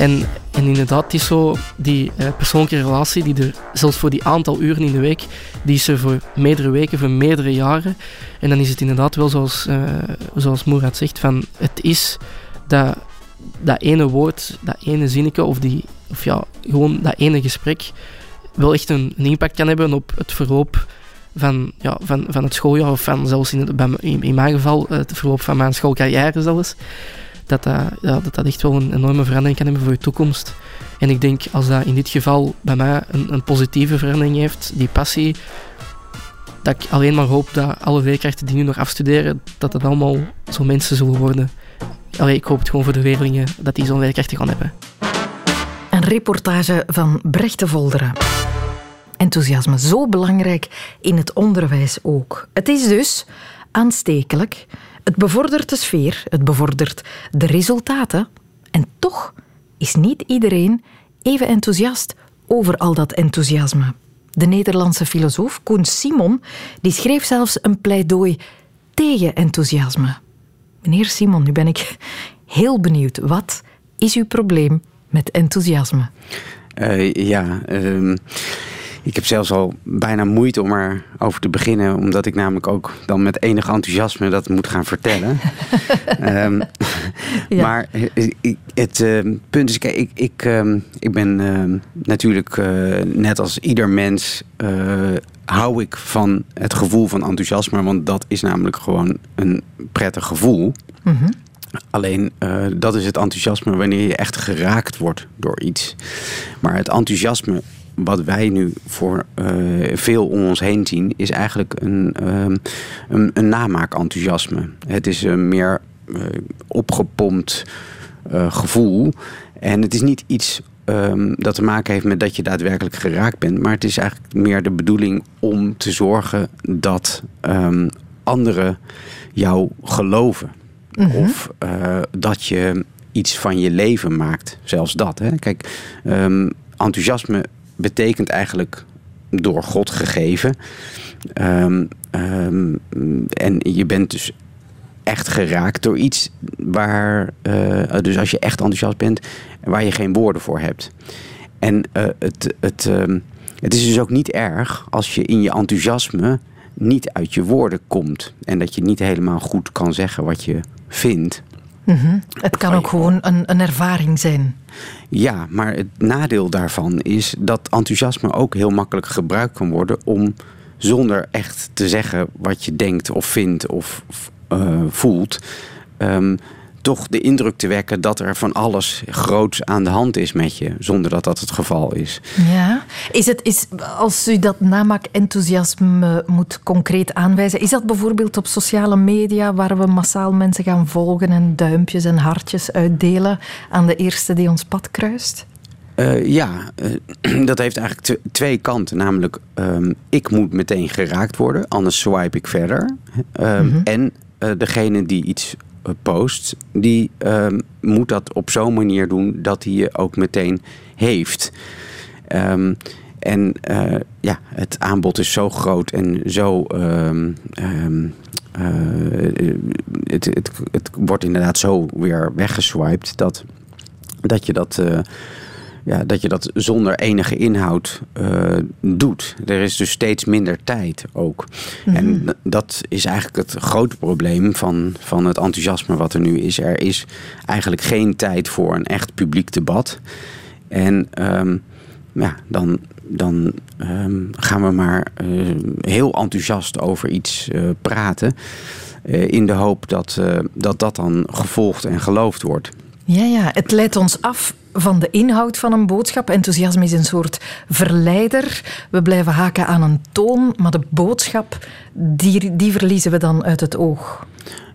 En, en inderdaad, het is zo, die uh, persoonlijke relatie, die er zelfs voor die aantal uren in de week, die is er voor meerdere weken, voor meerdere jaren. En dan is het inderdaad wel zoals, uh, zoals Moerad zegt, van het is dat, dat ene woord, dat ene zinnetje, of, die, of ja, gewoon dat ene gesprek, wel echt een, een impact kan hebben op het verloop van, ja, van, van het schooljaar, of van zelfs in, in, in mijn geval het verloop van mijn schoolcarrière zelfs dat dat, dat echt wel een enorme verandering kan hebben voor je toekomst. En ik denk als dat in dit geval bij mij een, een positieve verandering heeft, die passie, dat ik alleen maar hoop dat alle leerkrachten die nu nog afstuderen, dat dat allemaal zo mensen zullen worden. Allee, ik hoop het gewoon voor de leerlingen dat die zo'n leerkrachten gaan hebben. Een reportage van Brecht de Volderen. Enthousiasme, zo belangrijk in het onderwijs ook. Het is dus aanstekelijk het bevordert de sfeer, het bevordert de resultaten. En toch is niet iedereen even enthousiast over al dat enthousiasme. De Nederlandse filosoof Koen Simon die schreef zelfs een pleidooi tegen enthousiasme. Meneer Simon, nu ben ik heel benieuwd. Wat is uw probleem met enthousiasme? Uh, ja, uh, ik heb zelfs al bijna moeite om erover te beginnen, omdat ik namelijk ook dan met enig enthousiasme dat moet gaan vertellen. [LAUGHS] um, Maar het uh, punt is, kijk, ik, ik, uh, ik ben uh, natuurlijk net als ieder mens hou ik van het gevoel van enthousiasme, want dat is namelijk gewoon een prettig gevoel. Mm -hmm. Alleen dat is het enthousiasme wanneer je echt geraakt wordt door iets. Maar het enthousiasme wat wij nu voor uh, veel om ons heen zien, is eigenlijk een, uh, een, een namaak-enthousiasme. Het is een meer uh, opgepompt gevoel. En het is niet iets um, dat te maken heeft met dat je daadwerkelijk geraakt bent. Maar het is eigenlijk meer de bedoeling om te zorgen dat um, anderen jou geloven. Mm -hmm. Of dat je iets van je leven maakt. Zelfs dat. Hè? Kijk, um, enthousiasme betekent eigenlijk door God gegeven. Um, um, en je bent dus echt geraakt door iets waar, uh, dus als je echt enthousiast bent, waar je geen woorden voor hebt. En uh, het, het, um, het is dus ook niet erg als je in je enthousiasme niet uit je woorden komt. En dat je niet helemaal goed kan zeggen wat je vindt. -hmm. Het kan ook gewoon een, een ervaring zijn. Ja, maar het nadeel daarvan is dat enthousiasme ook heel makkelijk gebruikt kan worden om zonder echt te zeggen wat je denkt of vindt of uh, voelt. Um, toch de indruk te wekken dat er van alles groots aan de hand is met je, zonder dat dat het geval is. Ja, is het, is, als u dat namaak-enthousiasme moet concreet aanwijzen, is dat bijvoorbeeld op sociale media waar we massaal mensen gaan volgen en duimpjes en hartjes uitdelen aan de eerste die ons pad kruist? Uh, ja, uh, [CLEARS THROAT] dat heeft eigenlijk twee kanten. Namelijk, um, ik moet meteen geraakt worden, anders swipe ik verder. Um, mm -hmm. En uh, degene die iets post, die uh, moet dat op zo'n manier doen dat hij je ook meteen heeft. Um, en uh, ja, het aanbod is zo groot en zo. Um, uh, het, het, het wordt inderdaad zo weer weggeswiped dat dat je dat ja, dat je dat zonder enige inhoud uh, doet. Er is dus steeds minder tijd ook. Mhm. En dat is eigenlijk het grote probleem van, van het enthousiasme wat er nu is. Er is eigenlijk geen tijd voor een echt publiek debat. En um, ja, dan, dan um, gaan we maar uh, heel enthousiast over iets uh, praten. in de hoop dat, dat dat dan gevolgd en geloofd wordt. Ja, ja, het leidt ons af van de inhoud van een boodschap. Enthousiasme is een soort verleider. We blijven haken aan een toon, maar de boodschap, die, die verliezen we dan uit het oog.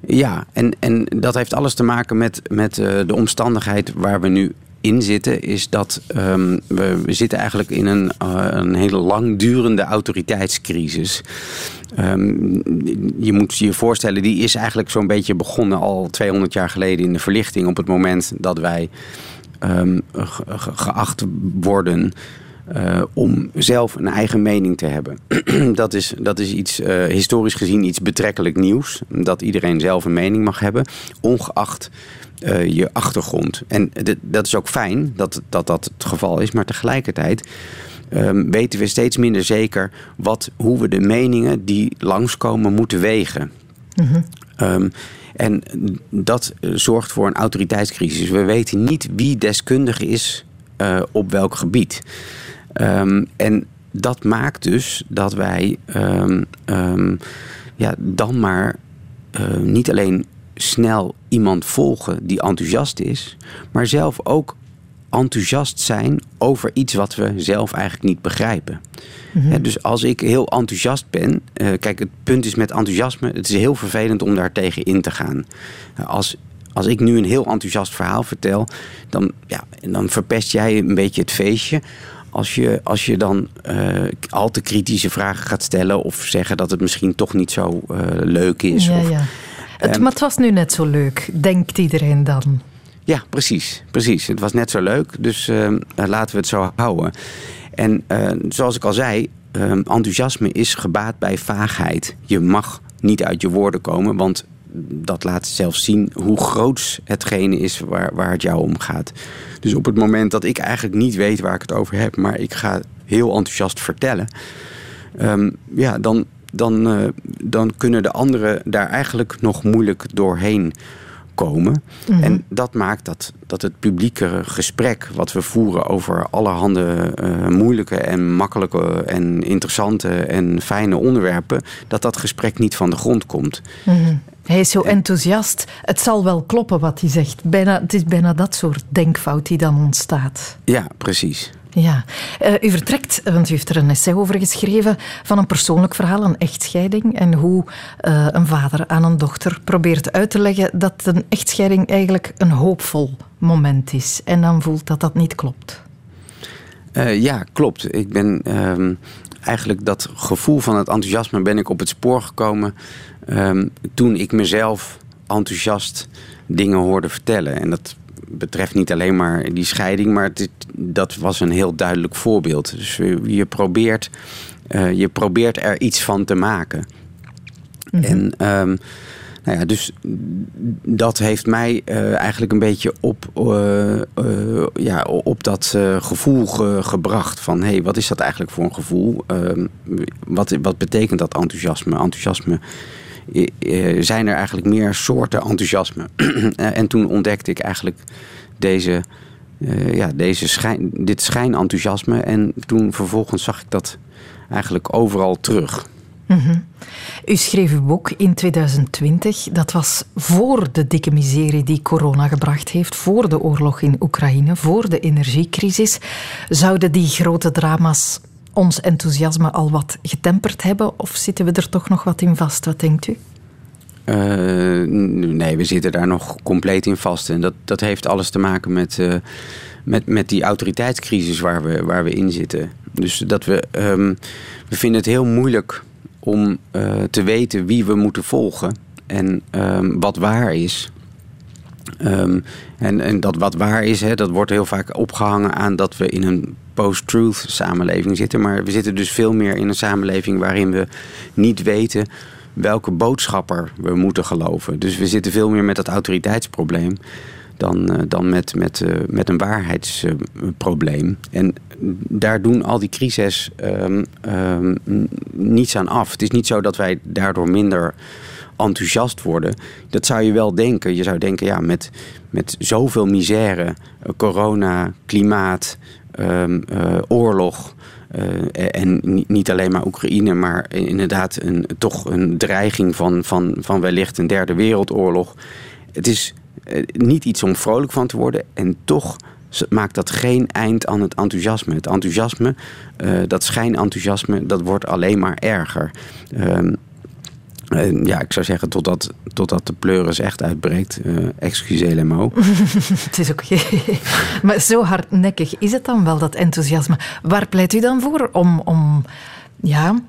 Ja, en, en dat heeft alles te maken met, met uh, de omstandigheid waar we nu in zitten, is dat um, we, we, zitten eigenlijk in een, uh, een hele langdurende autoriteitscrisis. Um, je moet je voorstellen, die is eigenlijk zo'n beetje begonnen al 200 jaar geleden in de verlichting. Op het moment dat wij um, geacht worden uh, om zelf een eigen mening te hebben. [CLEARS THROAT] dat, is, dat is iets, uh, historisch gezien iets betrekkelijk nieuws. Dat iedereen zelf een mening mag hebben, ongeacht uh, je achtergrond. En dat is ook fijn dat, dat dat het geval is, maar tegelijkertijd um, weten we steeds minder zeker wat, hoe we de meningen die langskomen moeten wegen. Mm -hmm. um, en dat zorgt voor een autoriteitscrisis. We weten niet wie deskundige is uh, op welk gebied. Um, en dat maakt dus dat wij um, um, ja, dan maar uh, niet alleen snel iemand volgen die enthousiast is, maar zelf ook enthousiast zijn over iets wat we zelf eigenlijk niet begrijpen. Mhm. dus als ik heel enthousiast ben, uh, kijk, het punt is met enthousiasme, het is heel vervelend om daar tegen in te gaan. als, als ik nu een heel enthousiast verhaal vertel, dan, ja, dan verpest jij een beetje het feestje. Als je, als je dan uh, al te kritische vragen gaat stellen of zeggen dat het misschien toch niet zo uh, leuk is. Ja, of, ja. Het, maar het was nu net zo leuk, denkt iedereen dan. Ja, precies, precies. Het was net zo leuk, dus uh, laten we het zo houden. En uh, zoals ik al zei, uh, enthousiasme is gebaat bij vaagheid. Je mag niet uit je woorden komen, want dat laat zelfs zien hoe groot hetgene is waar, waar het jou om gaat. Dus op het moment dat ik eigenlijk niet weet waar ik het over heb, maar ik ga heel enthousiast vertellen, um, ja, dan, dan, uh, dan kunnen de anderen daar eigenlijk nog moeilijk doorheen komen. Mm -hmm. En dat maakt dat, dat het publieke gesprek wat we voeren over allerhande uh, moeilijke en makkelijke en interessante en fijne onderwerpen, dat dat gesprek niet van de grond komt. Mm -hmm. Hij is zo enthousiast. Het zal wel kloppen wat hij zegt. Bijna, het is bijna dat soort denkfout die dan ontstaat. Ja, precies. Ja, uh, u vertrekt, want u heeft er een essay over geschreven, van een persoonlijk verhaal, een echtscheiding. En hoe uh, een vader aan een dochter probeert uit te leggen dat een echtscheiding eigenlijk een hoopvol moment is. En dan voelt dat dat niet klopt. Uh, ja, klopt. Ik ben um, eigenlijk dat gevoel van het enthousiasme ben ik op het spoor gekomen um, toen ik mezelf enthousiast dingen hoorde vertellen. En dat betreft niet alleen maar die scheiding, maar het, dat was een heel duidelijk voorbeeld. Dus je probeert, uh, je probeert er iets van te maken. Mm -hmm. En um, nou ja, dus dat heeft mij uh, eigenlijk een beetje op, ja, op dat gevoel ge gebracht. Van hé, hey, wat is dat eigenlijk voor een gevoel? Ehm, wat, wat betekent dat enthousiasme? Enthousiasme zijn er eigenlijk meer soorten enthousiasme. [CLEARS THROAT] en toen ontdekte ik eigenlijk deze, uh, ja, deze schijn, dit schijnenthousiasme. En toen vervolgens zag ik dat eigenlijk overal terug. -hmm. U schreef uw boek in 2020. Dat was voor de dikke miserie die corona gebracht heeft, voor de oorlog in Oekraïne, voor de energiecrisis. Zouden die grote drama's ons enthousiasme al wat getemperd hebben? Of zitten we er toch nog wat in vast? Wat denkt u? Uh, nee, we zitten daar nog compleet in vast. En dat, dat heeft alles te maken met, uh, met, met die autoriteitscrisis waar we, waar we in zitten. Dus dat we, um, we vinden het heel moeilijk om uh, te weten wie we moeten volgen en um, wat waar is. Um, en, en dat wat waar is, hè, dat wordt heel vaak opgehangen aan dat we in een post-truth samenleving zitten. Maar we zitten dus veel meer in een samenleving waarin we niet weten welke boodschapper we moeten geloven. Dus we zitten veel meer met dat autoriteitsprobleem dan, dan met, met, met een waarheidsprobleem. en daar doen al die crises ehm, ehm, niets aan af. Het is niet zo dat wij daardoor minder enthousiast worden. Dat zou je wel denken. Je zou denken, ja, met, met zoveel misère, corona, klimaat, um, oorlog. Uh, en niet alleen maar Oekraïne, maar inderdaad een, toch een dreiging van, van, van wellicht een derde wereldoorlog. Het is uh, niet iets om vrolijk van te worden. En toch maakt dat geen eind aan het enthousiasme. Het enthousiasme, dat schijnenthousiasme, dat wordt alleen maar erger. Uh, ja, ik zou zeggen totdat, totdat de pleuris echt uitbreekt. Uh, excusez mo. [LAUGHS] het is oké. [LAUGHS] maar zo hardnekkig is het dan wel, dat enthousiasme. Waar pleit u dan voor om, om ja,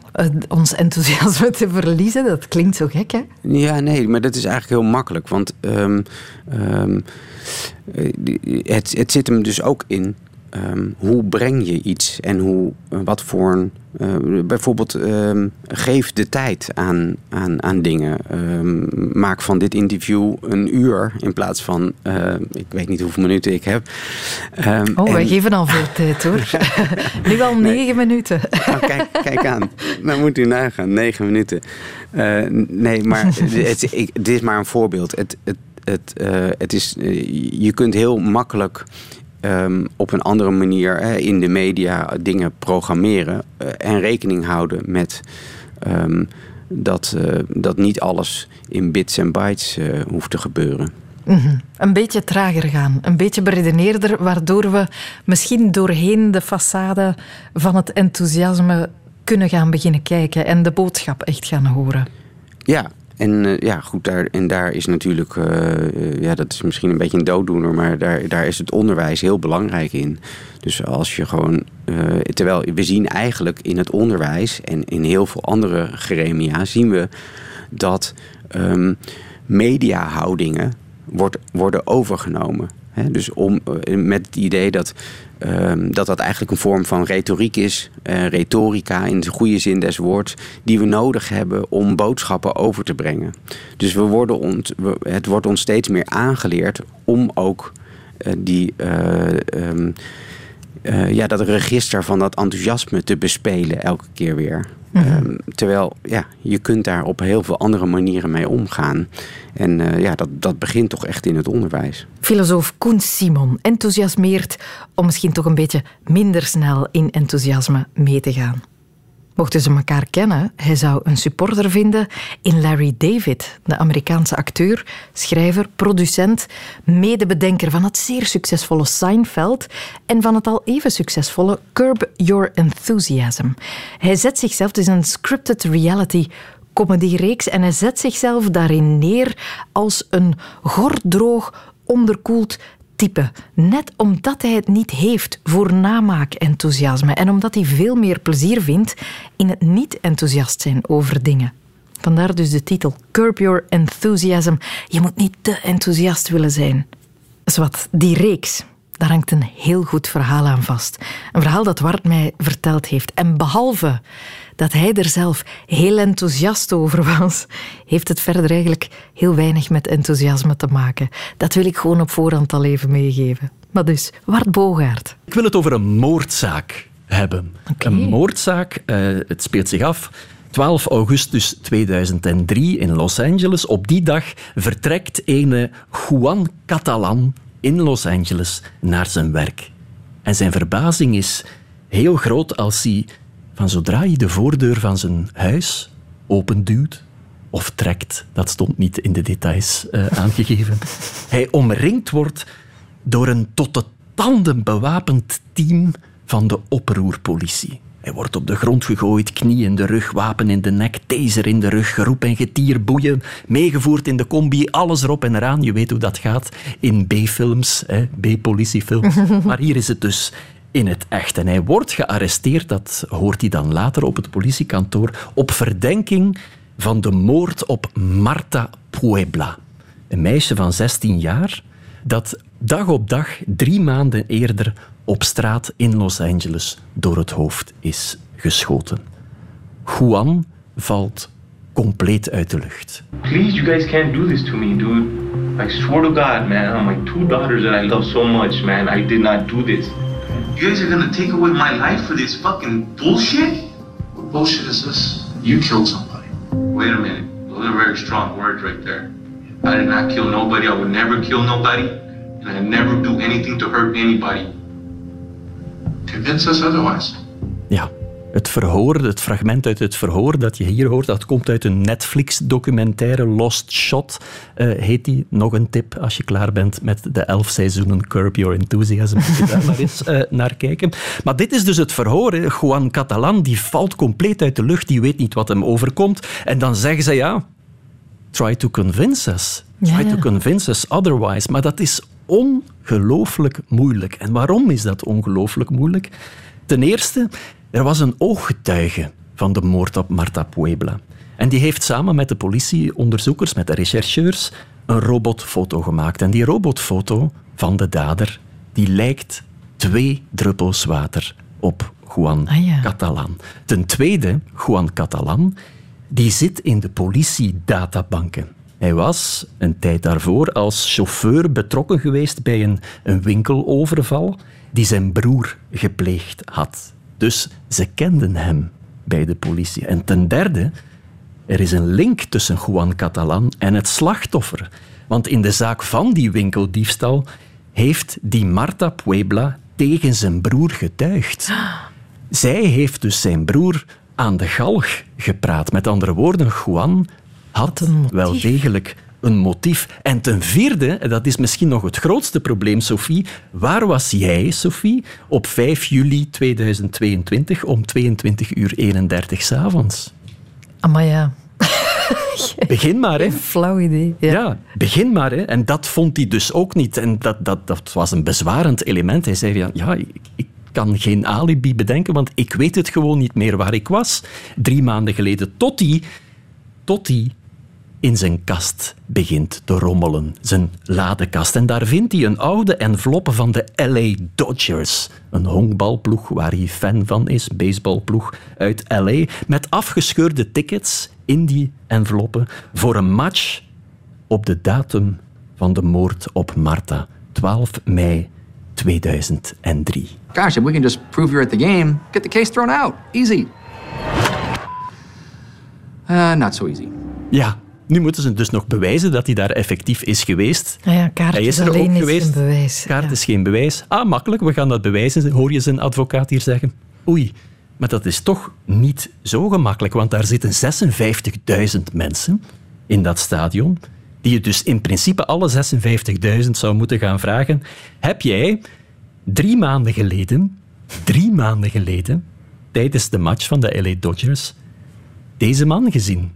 ons enthousiasme te verliezen? Dat klinkt zo gek, hè? Ja, nee, maar dat is eigenlijk heel makkelijk. Want um, um, het, het zit hem dus ook in um, hoe breng je iets en hoe, wat voor een uh, bijvoorbeeld um, geef de tijd aan, aan, aan dingen. Um, maak van dit interview een uur in plaats van, uh, ik weet niet hoeveel minuten ik heb. Um, oh, en... wij geven al veel tijd hoor. [LAUGHS] [LAUGHS] nu al negen nee. minuten. oh, kijk, kijk aan, dan moet u nagaan, negen minuten. Uh, nee, maar [LAUGHS] het, ik, dit is maar een voorbeeld. Het, het, het, het is, je kunt heel makkelijk um, op een andere manier hè, in de media dingen programmeren uh, en rekening houden met um, dat, uh, dat niet alles in bits en bytes uh, hoeft te gebeuren. Mm -hmm. Een beetje trager gaan, een beetje beredeneerder, waardoor we misschien doorheen de façade van het enthousiasme kunnen gaan beginnen kijken en de boodschap echt gaan horen. Ja, en uh, ja, goed, daar, en daar is natuurlijk, uh, ja, dat is misschien een beetje een dooddoener, maar daar, daar is het onderwijs heel belangrijk in. Dus als je gewoon, terwijl we zien eigenlijk in het onderwijs en in heel veel andere gremia, zien we dat um, mediahoudingen wordt, worden overgenomen. Dus om, met het idee dat Um, dat dat eigenlijk een vorm van retoriek is, uh, retorica in de goede zin des woords, die we nodig hebben om boodschappen over te brengen. Dus we worden ont, het wordt ons steeds meer aangeleerd om ook uh, die, uh, um, ja, dat register van dat enthousiasme te bespelen elke keer weer. Mm -hmm. um, terwijl ja, je kunt daar op heel veel andere manieren mee omgaan. En uh, ja, dat, dat begint toch echt in het onderwijs. Filosoof Koen Simon enthousiasmeert om misschien toch een beetje minder snel in enthousiasme mee te gaan. Mochten ze elkaar kennen, hij zou een supporter vinden in Larry David, de Amerikaanse acteur, schrijver, producent, medebedenker van het zeer succesvolle Seinfeld en van het al even succesvolle Curb Your Enthusiasm. Hij zet zichzelf, het is een scripted reality comedyreeks en hij zet zichzelf daarin neer als een gordroog, onderkoeld type. Net omdat hij het niet heeft voor namaak-enthousiasme en omdat hij veel meer plezier vindt in het niet enthousiast zijn over dingen. Vandaar dus de titel Curb Your Enthusiasm. Je moet niet te enthousiast willen zijn. Zwat, die reeks, daar hangt een heel goed verhaal aan vast. Een verhaal dat Wart mij verteld heeft. En behalve dat hij er zelf heel enthousiast over was, heeft het verder eigenlijk heel weinig met enthousiasme te maken. Dat wil ik gewoon op voorhand al even meegeven. Maar dus, Wart Bogaert. Ik wil het over een moordzaak hebben. Okay. Een moordzaak, uh, het speelt zich af 12 augustus 2003 in Los Angeles. Op die dag vertrekt ene Juan Catalan in Los Angeles naar zijn werk. En zijn verbazing is heel groot als hij van zodra hij de voordeur van zijn huis openduwt of trekt, dat stond niet in de details uh, aangegeven, [LAUGHS] hij omringd wordt door een tot de tanden bewapend team van de oproerpolitie. Hij wordt op de grond gegooid, knie in de rug, wapen in de nek, taser in de rug, geroep en getier, boeien, meegevoerd in de combi, alles erop en eraan. Je weet hoe dat gaat in B-films, B-politiefilms. [LAUGHS] maar hier is het dus in het echt. En hij wordt gearresteerd, dat hoort hij dan later op het politiekantoor, op verdenking van de moord op Marta Puebla. Een meisje van 16 jaar dat dag op dag, drie maanden eerder, op straat in Los Angeles door het hoofd is geschoten. Juan valt compleet uit de lucht. Please, you guys can't do this to me, dude. I swear to God, man, on my two daughters that I love so much, man, I did not do this. You guys are gonna take away my life for this fucking bullshit? What bullshit is this? You killed somebody. Wait a minute. Those are very strong words right there. I did not kill nobody. I would never kill nobody. And I never do anything to hurt anybody. Convince us otherwise. Ja, het verhoor, het fragment uit het verhoor dat je hier hoort, dat komt uit een Netflix-documentaire, Lost Shot uh, heet die. Nog een tip als je klaar bent met de elf seizoenen Curb Your Enthusiasm. Moet je daar maar eens uh, naar kijken. Maar dit is dus het verhoor. Hè. Juan Catalan die valt compleet uit de lucht, die weet niet wat hem overkomt. En dan zeggen ze ja, try to convince us. Try Ja, ja. to convince us otherwise. Maar dat is ongelooflijk moeilijk. En waarom is dat ongelooflijk moeilijk? Ten eerste, er was een ooggetuige van de moord op Marta Puebla. En die heeft samen met de politieonderzoekers, met de rechercheurs, een robotfoto gemaakt. En die robotfoto van de dader, die lijkt twee druppels water op Juan Ah, ja. Catalan. Ten tweede, Juan Catalan, die zit in de politiedatabanken. Hij was een tijd daarvoor als chauffeur betrokken geweest bij een, een winkeloverval die zijn broer gepleegd had. Dus ze kenden hem bij de politie. En ten derde, er is een link tussen Juan Catalan en het slachtoffer. Want in de zaak van die winkeldiefstal heeft die Marta Puebla tegen zijn broer getuigd. Zij heeft dus zijn broer aan de galg gepraat. Met andere woorden, Juan had wel degelijk een motief. En ten vierde, en dat is misschien nog het grootste probleem, Sophie, waar was jij, Sophie, op 5 juli 2022 om 22 uur 31 s'avonds? Maar ja, [LAUGHS] Begin maar, hè. flauw idee. Ja. Ja, begin maar. Hè. En dat vond hij dus ook niet. En dat, dat, dat was een bezwarend element. Hij zei van, ja, ik, ik kan geen alibi bedenken, want ik weet het gewoon niet meer waar ik was. Drie maanden geleden, tot hij, tot hij in zijn kast begint te rommelen. Zijn ladekast. En daar vindt hij een oude enveloppe van de LA Dodgers. Een honkbalploeg waar hij fan van is, baseballploeg uit LA. Met afgescheurde tickets in die enveloppen voor een match op de datum van de moord op Marta, 12 mei 2003. Gosh, if we can just prove you're at the game, get the case thrown out. Easy. Uh, not so easy. Ja, nu moeten ze dus nog bewijzen dat hij daar effectief is geweest. Ah ja, kaart Hij is er ook geweest. bewijs. Kaart Ja. is geen bewijs. Ah, makkelijk, we gaan dat bewijzen, hoor je zijn advocaat hier zeggen. Oei, maar dat is toch niet zo gemakkelijk, want daar zitten 56.000 mensen in dat stadion, die je dus in principe alle 56.000 zou moeten gaan vragen. Heb jij drie maanden geleden, drie maanden geleden, tijdens de match van de LA Dodgers, deze man gezien?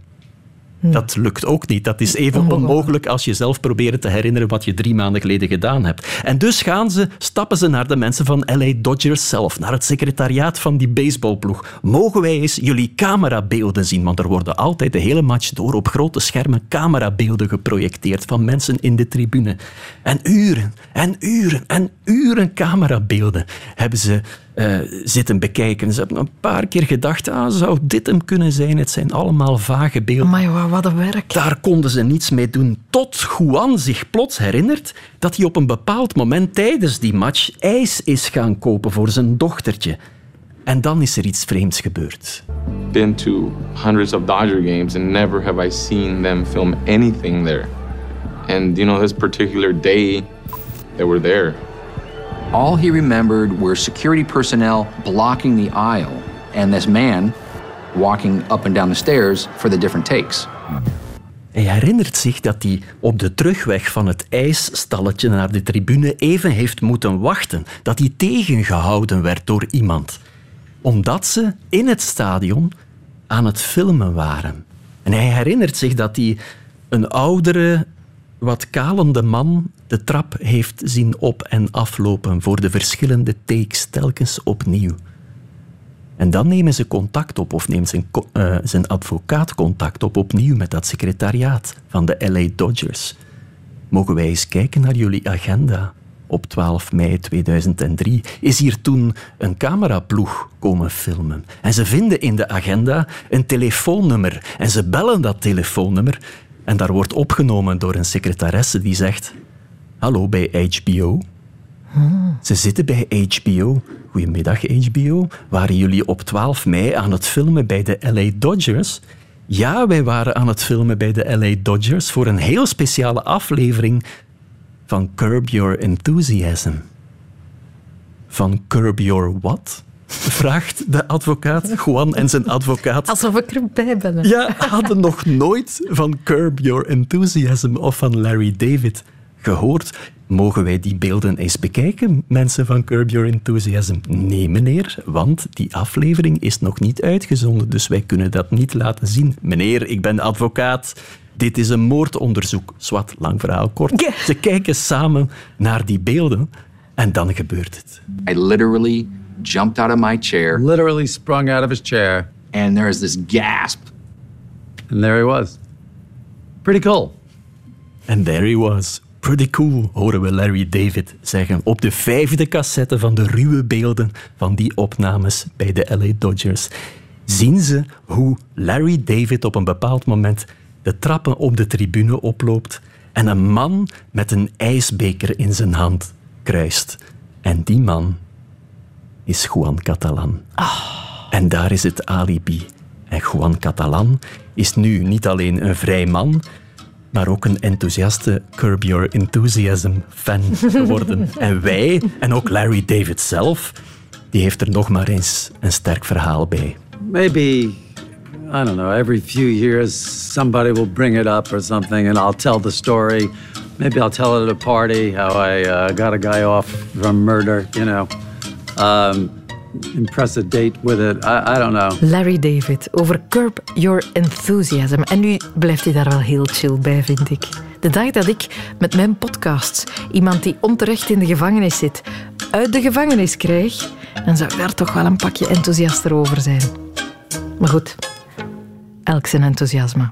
Dat lukt ook niet. Dat is even Onmogelijk. onmogelijk als je zelf probeert te herinneren wat je drie maanden geleden gedaan hebt. En dus gaan ze, stappen ze naar de mensen van LA Dodgers zelf, naar het secretariaat van die baseballploeg. Mogen wij eens jullie camerabeelden zien? Want er worden altijd de hele match door op grote schermen camerabeelden geprojecteerd van mensen in de tribune. En uren en uren en uren camerabeelden hebben ze eh, zitten bekijken. Ze hebben een paar keer gedacht, ah, zou dit hem kunnen zijn? Het zijn allemaal vage beelden. Maar wat een werk. Daar konden ze niets mee doen. Tot Juan zich plots herinnert dat hij op een bepaald moment tijdens die match ijs is gaan kopen voor zijn dochtertje. En dan is er iets vreemds gebeurd. been to hundreds of Dodger games and never have I seen them film anything there. And you know, this particular day, they were there. All he remembered were security personnel blocking the aisle and this man walking up and down the stairs for the different takes. Hij herinnert zich dat hij op de terugweg van het ijsstalletje naar de tribune even heeft moeten wachten. Dat hij tegengehouden werd door iemand. Omdat ze in het stadion aan het filmen waren. En hij herinnert zich dat hij een oudere, wat kalende man de trap heeft zien op- en aflopen voor de verschillende takes telkens opnieuw. En dan nemen ze contact op, of neemt zijn, eh, zijn advocaat contact op opnieuw met dat secretariaat van de LA Dodgers. Mogen wij eens kijken naar jullie agenda op 12 mei 2003, is hier toen een cameraploeg komen filmen. En ze vinden in de agenda een telefoonnummer. En ze bellen dat telefoonnummer. En daar wordt opgenomen door een secretaresse die zegt: Hallo bij HBO. Ze zitten bij HBO. Goedemiddag HBO. Waren jullie op 12 mei aan het filmen bij de LA Dodgers? Ja, wij waren aan het filmen bij de LA Dodgers voor een heel speciale aflevering van Curb Your Enthusiasm. Van Curb Your what? Vraagt de advocaat, Juan en zijn advocaat. Alsof ik erbij ben. Ja, hadden nog nooit van Curb Your Enthusiasm of van Larry David gehoord. Mogen wij die beelden eens bekijken, mensen van Curb Your Enthusiasm? Nee, meneer, want die aflevering is nog niet uitgezonden, dus wij kunnen dat niet laten zien. Meneer, ik ben advocaat. Dit is een moordonderzoek. Zwat, lang verhaal kort. Ze kijken samen naar die beelden en dan gebeurt het. I literally jumped out of my chair. Literally sprung out of his chair. And there is this gasp. And there he was. Pretty cool. And there he was. Pretty cool, horen we Larry David zeggen op de vijfde cassette van de ruwe beelden van die opnames bij de LA Dodgers. Zien ze hoe Larry David op een bepaald moment de trappen op de tribune oploopt en een man met een ijsbeker in zijn hand kruist. En die man is Juan Catalan. En daar is het alibi. En Juan Catalan is nu niet alleen een vrij man, maar ook een enthousiaste Curb Your Enthusiasm fan geworden. [LAUGHS] en wij, en ook Larry David zelf, die heeft er nog maar eens een sterk verhaal bij. Maybe, I don't know, every few years somebody will bring it up or something and I'll tell the story. Maybe I'll tell it at a party how I uh, got a guy off from murder, you know. Um, impress date with it. I, I don't know. Larry David over Curb Your Enthusiasm. En nu blijft hij daar wel heel chill bij, vind ik. De dag dat ik met mijn podcasts iemand die onterecht in de gevangenis zit, uit de gevangenis krijg, dan zou ik daar toch wel een pakje enthousiaster over zijn. Maar goed, elk zijn enthousiasme.